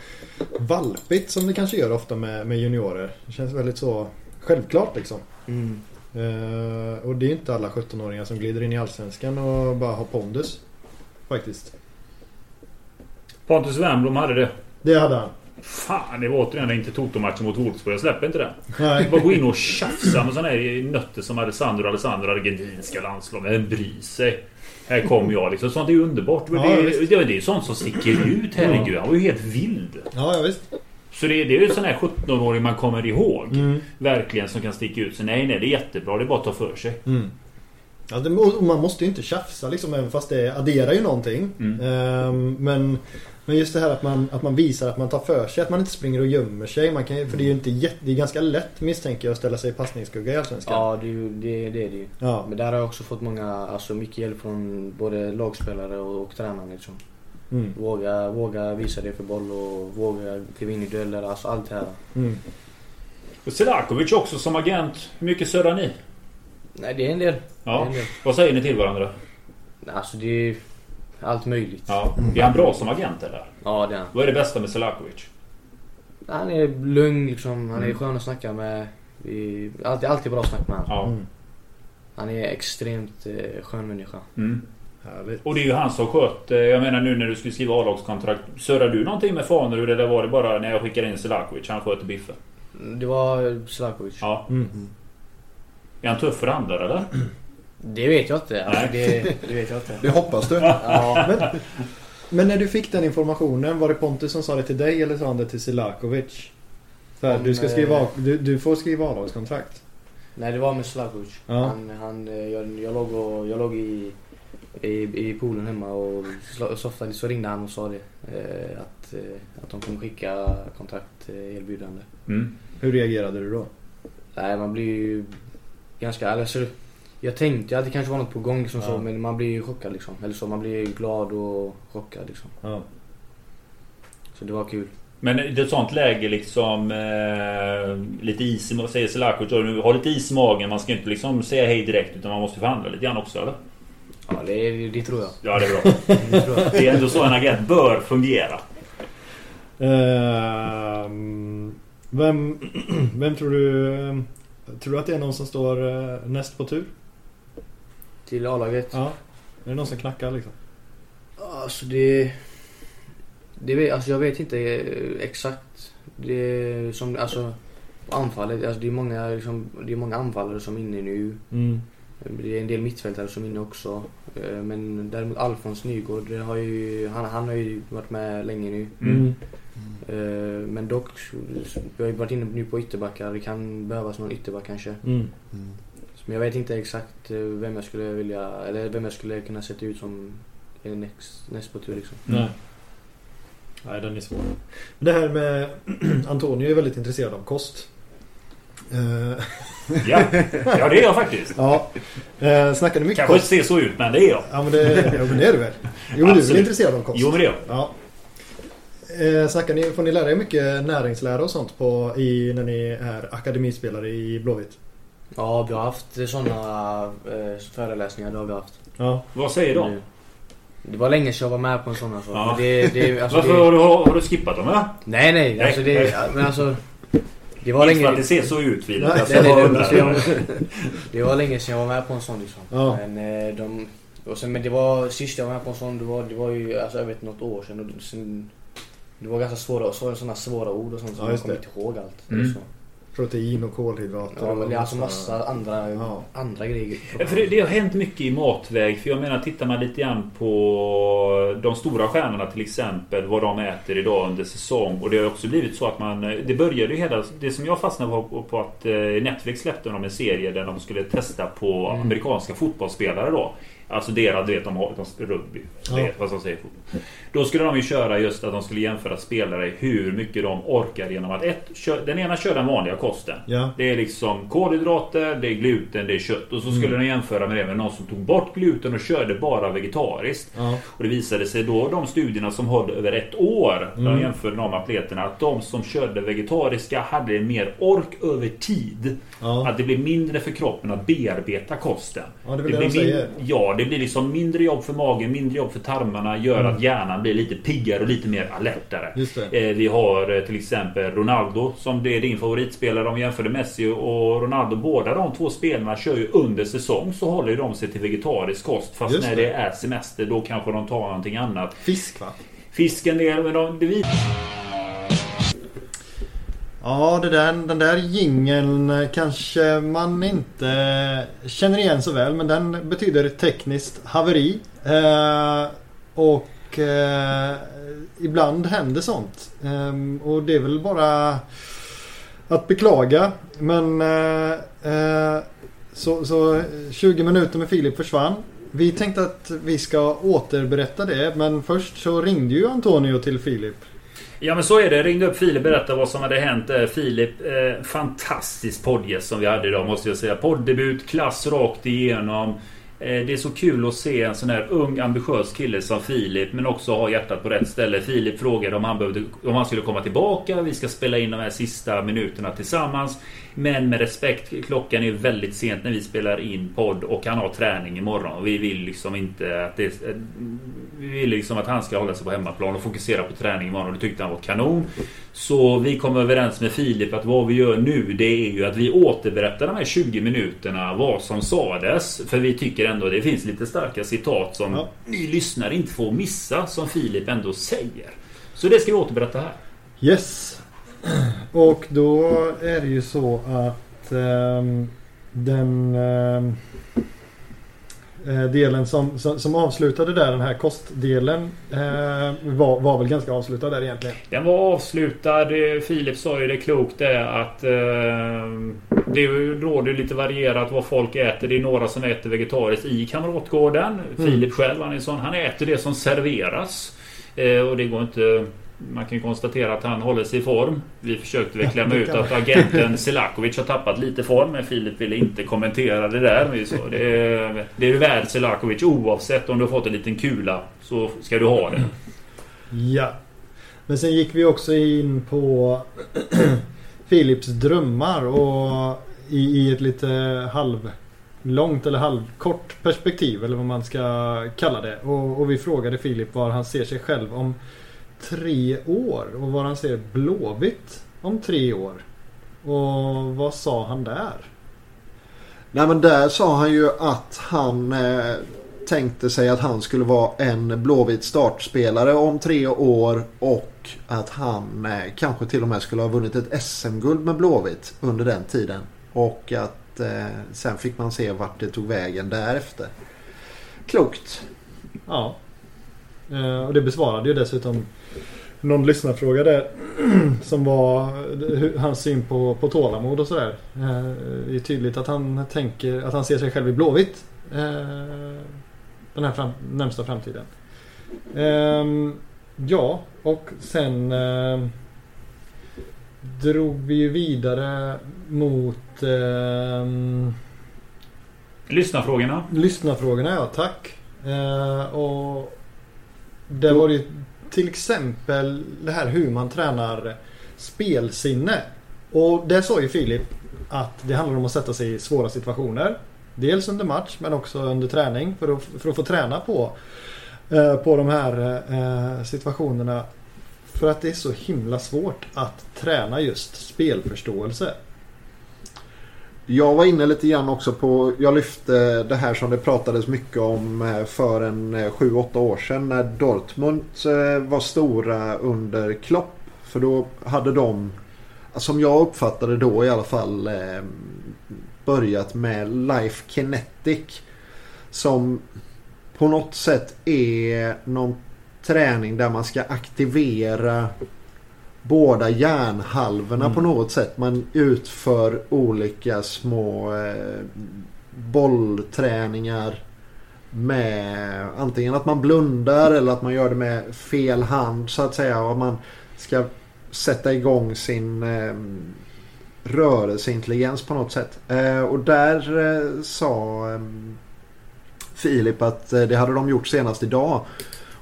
valpigt som det kanske gör ofta med, med juniorer. Det känns väldigt så självklart liksom. Mm. Eh, och det är inte alla 17-åringar som glider in i Allsvenskan och bara har pondus. Faktiskt. Pontus Wernbloom hade det. Det hade han. Fan, det var återigen inte Toto-matchen mot Wolfsburg. Jag släpper inte det. Nej. Bara gå in och tjafsa med såna här nötter som Alessandro Alessandro, argentinska landslag. Vem bryr sig? Här kommer jag liksom. Sånt är ju underbart. Men Ja, det, det, det är sånt som sticker ut. Herregud, han var ju helt vild. Ja, ja visst. Så det, det är ju sån här 17-åring man kommer ihåg. Mm. Verkligen som kan sticka ut. Så nej, nej, det är jättebra. Det är bara att ta för sig. Mm. Ja, det, och man måste ju inte tjafsa liksom, även fast det adderar ju någonting. Mm. Ehm, men, men just det här att man, att man visar att man tar för sig, att man inte springer och gömmer sig. Man kan, för det är ju inte jätte, det är ganska lätt misstänker jag att ställa sig i passningsskugga i Allsvenskan. Ja, det, det, det är det ju. Ja. Men där har jag också fått många, alltså mycket hjälp från både lagspelare och, och tränaren liksom. Mm. Våga, våga visa det för boll och våga kliva in i dueller, alltså allt det här. Mm. Och Selakovic också som agent. Hur mycket surrar ni? Nej, det är en del. Det är Ja. en del. Vad säger ni till varandra? Alltså det är allt möjligt. Ja. Är han bra som agent eller? Ja, det är han. Vad är det bästa med Selakovic? Han är lugn liksom. Han är Mm. skön att snacka med. Vi, alltid, alltid bra snack med honom. Ja. Mm. Han är extremt eh, skön människa. Mm. Härligt. Och det är ju han som sköt. Jag menar nu när du skulle skriva A-lagskontrakt. Surrar du någonting med Fanerud eller var det bara när jag skickade in Selakovic? Han sköter biffen. Det var Slakovic. Ja. Mm. Är han tuff för andra eller? Det vet jag inte. Alltså, Nej. det, det vet jag inte. Det hoppas du. Ja, Men, men när du fick den informationen, var det Pontus som sa det till dig eller sa han det till Silakovic? Så här, Om, du, ska skriva, eh, du, du får skriva A-lagskontrakt. nej, det var med Slakovic. Ja. Han, han, eh, jag, jag låg, och, jag låg i, i, i poolen hemma och softade så ringde han och sa det. Eh, att, eh, att de kommer skicka kontrakterbjudande. Mm. Hur reagerade du då? Nej, man blir ju ganska... Alltså, jag tänkte att det kanske var något på gång liksom Ja. så, men man blir ju chockad liksom. Eller så, man blir glad och chockad liksom. Ja. Så det var kul. Men i ett sånt läge liksom eh, lite is i säger Selakovic. Du har lite is i magen. Man ska inte liksom säga hej direkt utan man måste förhandla lite grann också eller? Ja, det, det tror jag. Ja det är bra. *laughs* Det tror jag. Det är ändå så en agent bör fungera. Ehm, vem, *clears throat* vem tror du... ehm, Tror du att det är någon som står eh, näst på tur? Till A-laget. Ja. Är det någon som knackar liksom? Alltså det... det alltså jag vet inte eh, exakt. Det som, alltså anfallet, alltså det är många, liksom, det är många anfallare som är inne nu. Mm. Det är en del mittfältare som är inne också. Eh, Men däremot Alfons Nygård, har ju, han, han har ju varit med länge nu. Mm. Eh, Men dock, vi har ju varit inne nu på ytterbackar. Det kan behövas någon ytterback kanske. Mm. Men jag vet inte exakt eh, vem jag skulle vilja, eller vem jag skulle kunna sätta ut som näst på tur liksom. Nej. Nej, den är svår. Det här med *clears throat* Antonio är väldigt intresserad av kost. Eh, Ja, *laughs* ja det är jag faktiskt. ja. Snackar du mycket Kanske inte kost? ser så ut men det är jag. Ja men, det, ja men det är du väl? Jo men du är *laughs* intresserad av kost? Jo men det är jag. Ja. Eh, snackar ni, får ni lära er mycket näringslära och sånt på, i, när ni är akademispelare i Blåvitt? Ja, vi har haft sådana eh, föreläsningar, det har vi haft. Ja. Vad säger de? Det, det var länge sedan jag var med på en sån alltså. Ja. Men Det, det, alltså Varför det, har, du, har du skippat dem? Ja? Nej, nej. Nej, Alltså det, nej. men alltså. Det var Inte för att det ser så ut Filip. Nej, Nej, nej, jag, det var länge sedan jag var med på en sån liksom. Ja. Men eh, de... Och sen, men det var sist jag var med på en sån, det var, det var ju alltså, jag vet något år sedan. Och sen, det var ganska svåra, så, sådana svåra ord och sånt som Ja, jag kommer inte ihåg allt. Mm. Så. Protein och kolhydrater. Ja, och men det är alltså massa andra, Ja. andra grejer. Ja, För det, det har hänt mycket i matväg. För jag menar, tittar man lite grann på de stora stjärnorna till exempel. Vad de äter idag under säsong. Och det har också blivit så att man... Det började ju hela... Det som jag fastnade på, på att eh, Netflix släppte de en serie där de skulle testa på Mm. amerikanska fotbollsspelare då. Alltså deras, du vet, de har de, rugby. Ja. Det, vad som säger fotboll. Då skulle de ju köra just att de skulle jämföra spelare hur mycket de orkar genom att ett, den ena kör den vanliga kosten. Ja. Det är liksom kolhydrater, det är gluten, det är kött. Och så skulle Mm. de jämföra med det med någon som tog bort gluten och körde bara vegetariskt. Ja. Och det visade sig då, de studierna som höll över ett år, Mm. de jämförde de atleterna, att de som körde vegetariska hade mer ork över tid. Ja. Att det blev mindre för kroppen att bearbeta kosten. Ja, det är väl det blir de säger. Ja, det blir liksom mindre jobb för magen, mindre jobb för tarmarna. Gör Mm. att hjärnan blir lite piggare och lite mer alertare. Eh, Vi har eh, till exempel Ronaldo som det är din favoritspelare. Om jämförde Messi och Ronaldo. Båda de två spelarna kör ju under säsong så håller ju de sig till vegetarisk kost. Fast Just när det. det är semester då kanske de tar någonting annat. Fisk va? Fisken del, men de, det Ja, det där, den där jingeln eh, kanske man inte känner igen så väl. Men den betyder tekniskt haveri. Eh, och eh, ibland händer sånt. Eh, och det är väl bara att beklaga. Men eh, eh så, så 20 minuter med Filip försvann. Vi tänkte att vi ska återberätta det. Men först så ringde ju Antonio till Filip. Ja men så är det. jag Ringde upp Filip och berättade vad som hade hänt. Eh, Filip, eh, fantastisk poddgäst som vi hade idag måste jag säga. Poddebut, klass rakt igenom. Eh, det är så kul att se en sån här ung ambitiös kille som Filip men också ha hjärtat på rätt ställe. Filip frågade om han, behövde, om han skulle komma tillbaka. Vi ska spela in de här sista minuterna tillsammans. Men med respekt, klockan är väldigt sent när vi spelar in podd och han har träning imorgon. Vi vill liksom inte att det... Vi vill liksom att han ska hålla sig på hemmaplan och fokusera på träning imorgon. Och det tyckte han var kanon. Så vi kom överens med Filip att vad vi gör nu det är ju att vi återberättar de här 20 minuterna vad som sades. För vi tycker ändå det finns lite starka citat som Ja. ni lyssnare inte får missa som Filip ändå säger. Så det ska vi återberätta här. Yes. *clears throat* Och då är det ju så att ehm, den ehm, eh, delen som, som, som avslutade där, den här kostdelen, eh, var, var väl ganska avslutad där egentligen. Den var avslutad. Eh, Filip sa ju det klokt det att eh, det råder lite varierat vad folk äter. Det är några som äter vegetariskt i Kamratgården. Mm. Filip själv han är sån. Han äter det som serveras. Eh, och det går inte... Man kan konstatera att han håller sig i form. Vi försökte väl klämma ut att agenten *laughs* Selakovic har tappat lite form. Men Filip ville inte kommentera det där. Så, det, är, det är du värd Selakovic. Oavsett om du har fått en liten kula så ska du ha det. Ja. Men sen gick vi också in på *clears throat* Philips drömmar och i, i ett lite halvlångt eller halvkort perspektiv eller vad man ska kalla det. Och, och vi frågade Filip var han ser sig själv om tre år och var han ser Blåvitt om tre år. Och vad sa han där? Nej men där sa han ju att han eh, tänkte sig att han skulle vara en blåvit startspelare om tre år och att han eh, kanske till och med skulle ha vunnit ett SM-guld med Blåvitt under den tiden. Och att eh, sen fick man se vart det tog vägen därefter. Klokt. Ja. Eh, och det besvarade ju dessutom någon lyssnarfråga där. *clears throat* Som var hur- hans syn på, på tålamod och sådär. Eh, det är tydligt att han tänker att han ser sig själv i Blåvitt. Eh, den här fram, närmsta framtiden. Ehm, ja, och sen eh, drog vi ju vidare mot ehm, Lyssna-frågorna. Lyssnarfrågorna ja, tack. Eh, och det var ju till exempel det här hur man tränar spelsinne. Och där sa ju Filip att det handlar om att sätta sig i svåra situationer. Dels under match men också under träning för att, för att få träna på, eh, på de här eh, situationerna. För att det är så himla svårt att träna just spelförståelse. Jag var inne lite grann också på, jag lyfte det här som det pratades mycket om eh, för en eh, 7-8 år sedan när Dortmund eh, var stora under Klopp. För då hade de som jag uppfattade då i alla fall börjat med Life Kinetic. Som på något sätt är någon träning där man ska aktivera båda hjärnhalvorna Mm. på något sätt. Man utför olika små eh, bollträningar med antingen att man blundar eller att man gör det med fel hand så att säga. Och man ska sätta igång sin eh, rörelseintelligens på något sätt. Eh, och där eh, sa eh, Filip att eh, det hade de gjort senast idag.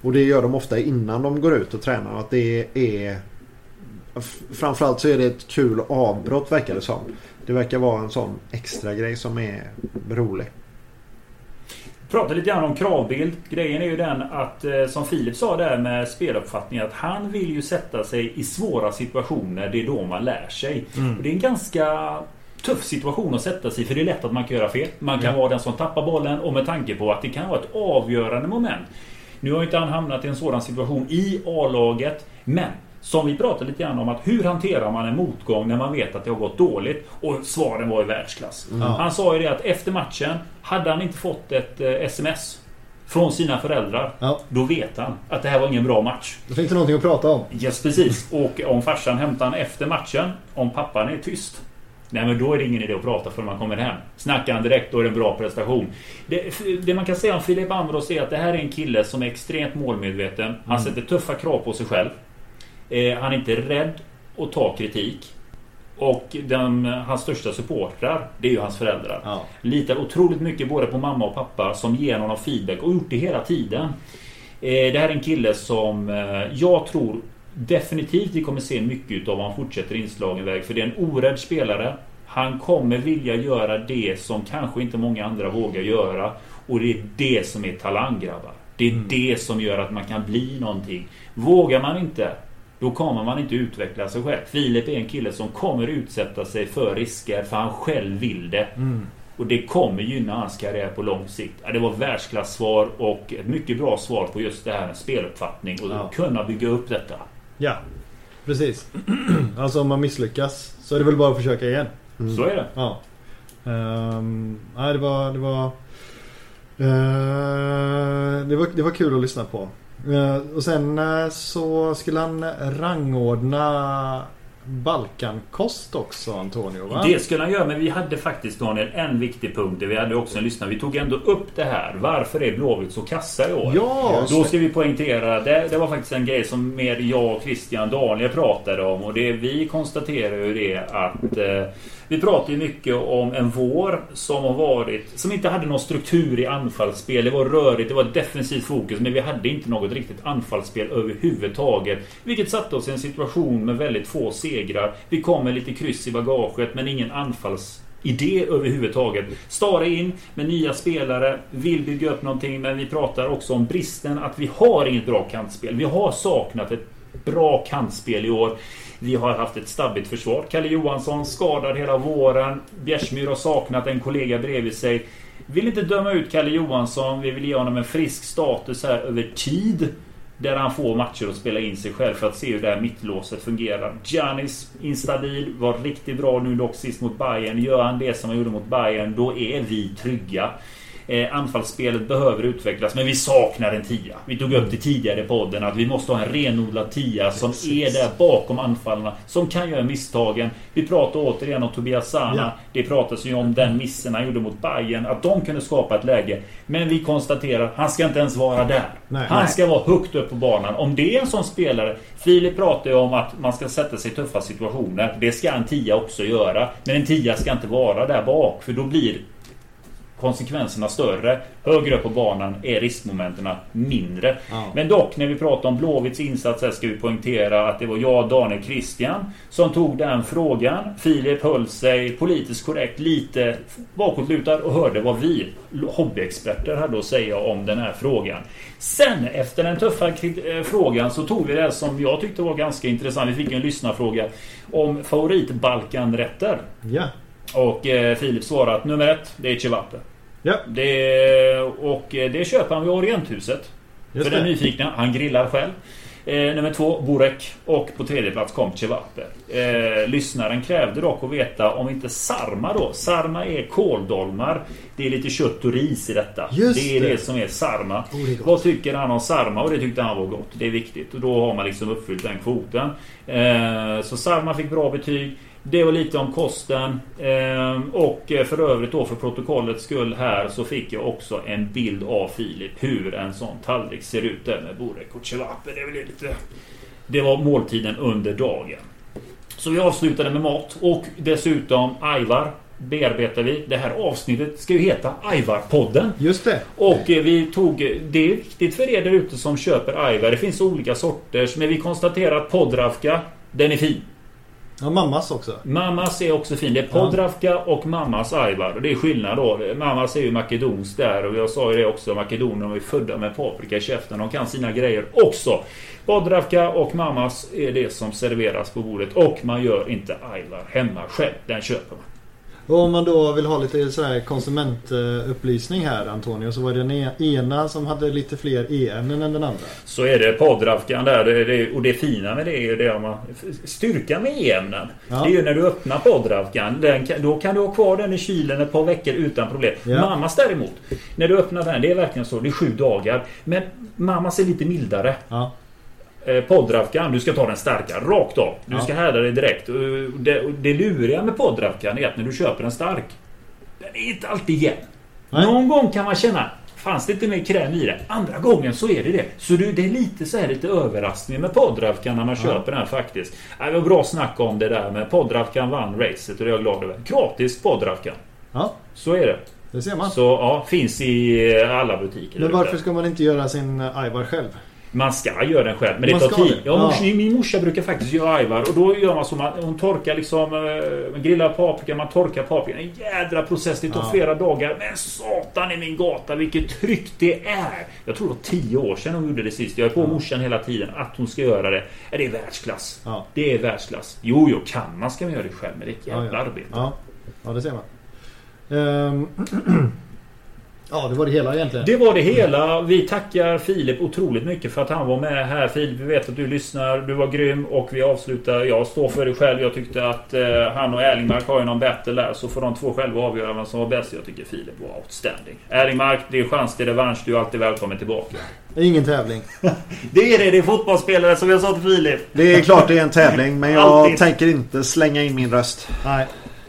Och det gör de ofta innan de går ut och tränar. Att det är Framförallt så är det ett kul avbrott verkar det som. Det verkar vara en sån extra grej som är rolig. Prata lite grann om kravbild. Grejen är ju den att eh, som Filip sa där med speluppfattning att han vill ju sätta sig i svåra situationer. Det är då man lär sig. Mm. Och det är en ganska tuff situation att sätta sig i för det är lätt att man kan göra fel. Man kan Ja. vara den som tappar bollen och med tanke på att det kan vara ett avgörande moment. Nu har ju inte han hamnat i en sådan situation i A-laget. Men som vi pratade lite grann om att hur hanterar man en motgång när man vet att det har gått dåligt? Och svaren var i världsklass. Ja. Han sa ju det att efter matchen hade han inte fått ett eh, sms från sina föräldrar. Ja, Då vet han att det här var ingen bra match. då finns det någonting att prata om. Yes, precis. Och om farsan hämtar han efter matchen, om pappan är tyst. Nej men då är det ingen idé att prata förrän man kommer hem. Snackar han direkt då är det en bra prestation. Det, det man kan säga om Filip Ambros är att det här är en kille som är extremt målmedveten. Han sätter tuffa krav på sig själv. Eh, han är inte rädd att ta kritik. Och den, hans största supportrar, det är ju hans föräldrar. Ja. Litar otroligt mycket både på mamma och pappa som ger honom feedback och gjort det hela tiden. Eh, Det här är en kille som eh, jag tror definitivt vi kommer se mycket utav om han fortsätter inslagen väg. För det är en orädd spelare. Han kommer vilja göra det som kanske inte många andra vågar göra. Och det är det som är talang grabbar. Det är Mm. det som gör att man kan bli någonting. Vågar man inte då kommer man inte utveckla sig själv. Filip är en kille som kommer utsätta sig för risker för han själv vill det. Mm. Och det kommer gynna hans karriär på lång sikt. Ja, det var världsklasssvar och ett mycket bra svar på just det här med speluppfattning och Ja. kunna bygga upp detta. ja, precis. *clears throat* alltså om man misslyckas så är det väl bara att försöka igen. Mm. Så är det. Ja. Ehm, nej, det var... Det var, eh, det var, det var kul att lyssna på. Eh, och sen eh, så skulle han rangordna Balkankost också, Antonio va? Det skulle han göra, men vi hade faktiskt Daniel en viktig punkt. Där vi hade också en lyssnare. Vi tog ändå upp det här. Varför är Blåvitt så kassa i år? Ja! Då ska vi poängtera, det, det var faktiskt en grej som mer jag, Christian och Daniel pratade om. Och det vi konstaterar ju det att eh, vi pratar ju mycket om en vår som har varit, som inte hade någon struktur i anfallsspel. Det var rörigt, det var ett defensivt fokus, men vi hade inte något riktigt anfallsspel överhuvudtaget. Vilket satte oss i en situation med väldigt få segrar. Vi kom med lite kryss i bagaget, men ingen anfalls idé överhuvudtaget. Stara in med nya spelare, vill bygga upp någonting men vi pratar också om bristen att vi har inget bra kantspel. Vi har saknat ett bra kantspel i år. Vi har haft ett stabbigt försvar. Kalle Johansson skadad hela våren. Bjärsmyr har saknat en kollega bredvid sig. Vill inte döma ut Kalle Johansson. Vi vill ge honom en frisk status här över tid. Där han får matcher att spela in sig själv för att se hur det här mittlåset fungerar. Giannis instabil, var riktigt bra nu dock sist mot Bayern. Gör han det som han gjorde mot Bayern, då är vi trygga. Eh, anfallsspelet behöver utvecklas, men vi saknar en tia. Vi tog upp det tidigare i podden att vi måste ha en renodlad tia som är där bakom anfallarna. Som kan göra misstagen. Vi pratar återigen om Tobias Sana. Ja. Det pratas ju om den missen han gjorde mot Bayern Att de kunde skapa ett läge. Men vi konstaterar, han ska inte ens vara där. Nej. han Nej. ska vara högt upp på banan. Om det är en sån spelare. Filip pratar ju om att man ska sätta sig i tuffa situationer. Det ska en tia också göra. Men en tia ska inte vara där bak. För då blir konsekvenserna större. Högre upp på banan är riskmomenten mindre. Ja. Men dock, när vi pratar om Blåvitts insats här ska vi poängtera att det var jag, Daniel Christian, som tog den frågan. Filip höll sig politiskt korrekt lite bakåtlutad och hörde vad vi hobbyexperter hade att säga om den här frågan. Sen, efter den tuffa eh, frågan, så tog vi det som jag tyckte var ganska intressant. Vi fick en lyssnarfråga om favoritbalkanrätter. Ja. Och eh, Filip svarade att nummer ett, det är Chevape. Ja, Det, och det köper han vid Orienthuset. just För den nyfikna, han grillar själv. Eh, nummer två, Burek. Och på tredje plats kom Cevape. Eh, lyssnaren krävde dock att veta om inte Sarma då. Sarma är kåldolmar. Det är lite kött och ris i detta. Just det är det. det som är Sarma. Oh, är. Vad tycker han om Sarma? Och det tyckte han var gott. Det är viktigt. Och då har man liksom uppfyllt den kvoten. Eh, så Sarma fick bra betyg. Det var lite om kosten. Eh, och eh, för övrigt då för protokollets skull här så fick jag också en bild av Filip hur en sån tallrik ser ut där med Burek och Cevape. Det väl lite... Det var måltiden under dagen. Så vi avslutade med mat och dessutom Aivar bearbetar vi. Det här avsnittet ska ju heta Aivar-podden. Just det. Och eh, vi tog... Det är viktigt för er där ute som köper Aivar. Det finns olika sorters. Men vi konstaterar att Podravka, den är fin. Ja, mammas också. Mammas är också fin. Det är Podravka och Mammas Aivar. Och det är skillnad då. Mammas är ju makedonsk där. Och jag sa ju det också. Makedoner är födda med paprika i käften. De kan sina grejer också. Podravka och Mammas är det som serveras på bordet. Och man gör inte Aivar hemma själv. Den köper man. Och om man då vill ha lite så här konsumentupplysning här Antonio så var det den e- ena som hade lite fler e-ämnen än den andra. Så är det Podravkan där. Och det fina med det är ju det man... Styrkan med e-ämnen. Ja. Det är ju när du öppnar Podravkan. Den, då kan du ha kvar den i kylen ett par veckor utan problem. Ja. Mammas däremot. När du öppnar den. Det är verkligen så. Det är sju dagar. Men Mammas är lite mildare. Ja. Eh, Podravkan, du ska ta den starka. Rakt av. Du Ja. ska härda dig direkt. Det, det luriga med Podravkan är att när du köper en stark. Den är inte alltid jämn. Någon gång kan man känna Fanns det inte mer kräm i det? Andra gången så är det det. Så du, det är lite så här lite överraskning med Podravkan när man köper den faktiskt. Ja, Det var bra snack om det där med Podravkan vann racet och det är jag glad över. Gratis Podravkan. ja, Så är det. det ser man. Så ja, finns i alla butiker. Men varför ska man inte göra sin Aivar själv? Man ska göra den själv, men det Man tar ska tid. det? Ja, Ja. morsan, Min morsa brukar faktiskt göra ajvar och då gör man så man, hon torkar liksom eh, grillar paprika, man torkar paprikan. En jädra process, det tar Ja. flera dagar. Men satan i min gata vilket tryck det är! Jag tror det var tio år sedan hon gjorde det sist. Jag är på Ja. morsan hela tiden att hon ska göra det. Ja, Det är världsklass. Ja. Det är världsklass. Jo, jo, kan man ska man göra det själv, men det är ett jävla ja, ja. arbete. Ja, ja det ser man. Ehm, *clears throat* ja, det var det hela egentligen. Det var det hela. Vi tackar Filip otroligt mycket för att han var med här. Filip, vi vet att du lyssnar. Du var grym och vi avslutar. Jag står för det själv. Jag tyckte att eh, han och Erlingmark har ju någon battle där. Så får de två själva avgöra vem som var bäst. Jag tycker Filip var outstanding. Erlingmark, det är chans till revansch. Du är alltid välkommen tillbaka. Ingen tävling. *laughs* Det är det. Det är fotbollsspelare som jag sa till Filip. Det är klart det är en tävling men jag tänker inte slänga in min röst. Nej,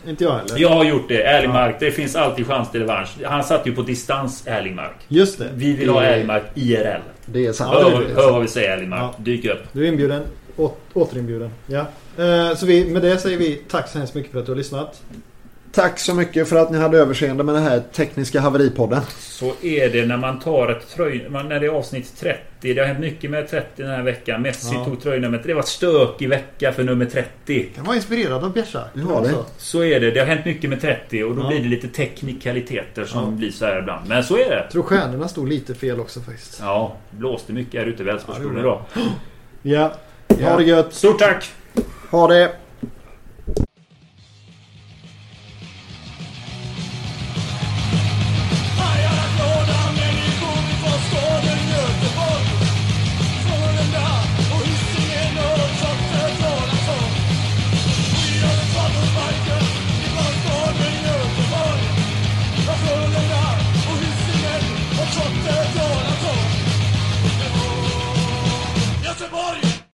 inte jag heller. Jag har gjort det. Erlingmark, det finns alltid chans till revansch. Han satt ju på distans, Erlingmark. Just det. Vi vill ha Erlingmark IRL. Det är sant. Ja, det är Hör, det. hör vad vi säger Erlingmark. Ja. Dyk upp. Du är inbjuden. Å, återinbjuden. Ja. Eh, så vi, med det säger vi tack så hemskt mycket för att du har lyssnat. Tack så mycket för att ni hade överseende med den här tekniska haveripodden. Så är det när man tar ett tröj... När det är avsnitt 30. Det har hänt mycket med 30 den här veckan. Messi Ja. tog tröjnumret. Det var stökig vecka för nummer 30. Kan vara inspirerad av Bjärsa. Var det. Så är det. Det har hänt mycket med 30 och då Ja. blir det lite teknikaliteter som Ja. blir så här ibland. Men så är det. Jag tror stjärnorna stod lite fel också faktiskt. Ja, blåste mycket här ute i Ja, Älvsborgsbron det idag. Ja. Ha det gött. Stort tack! Ha det!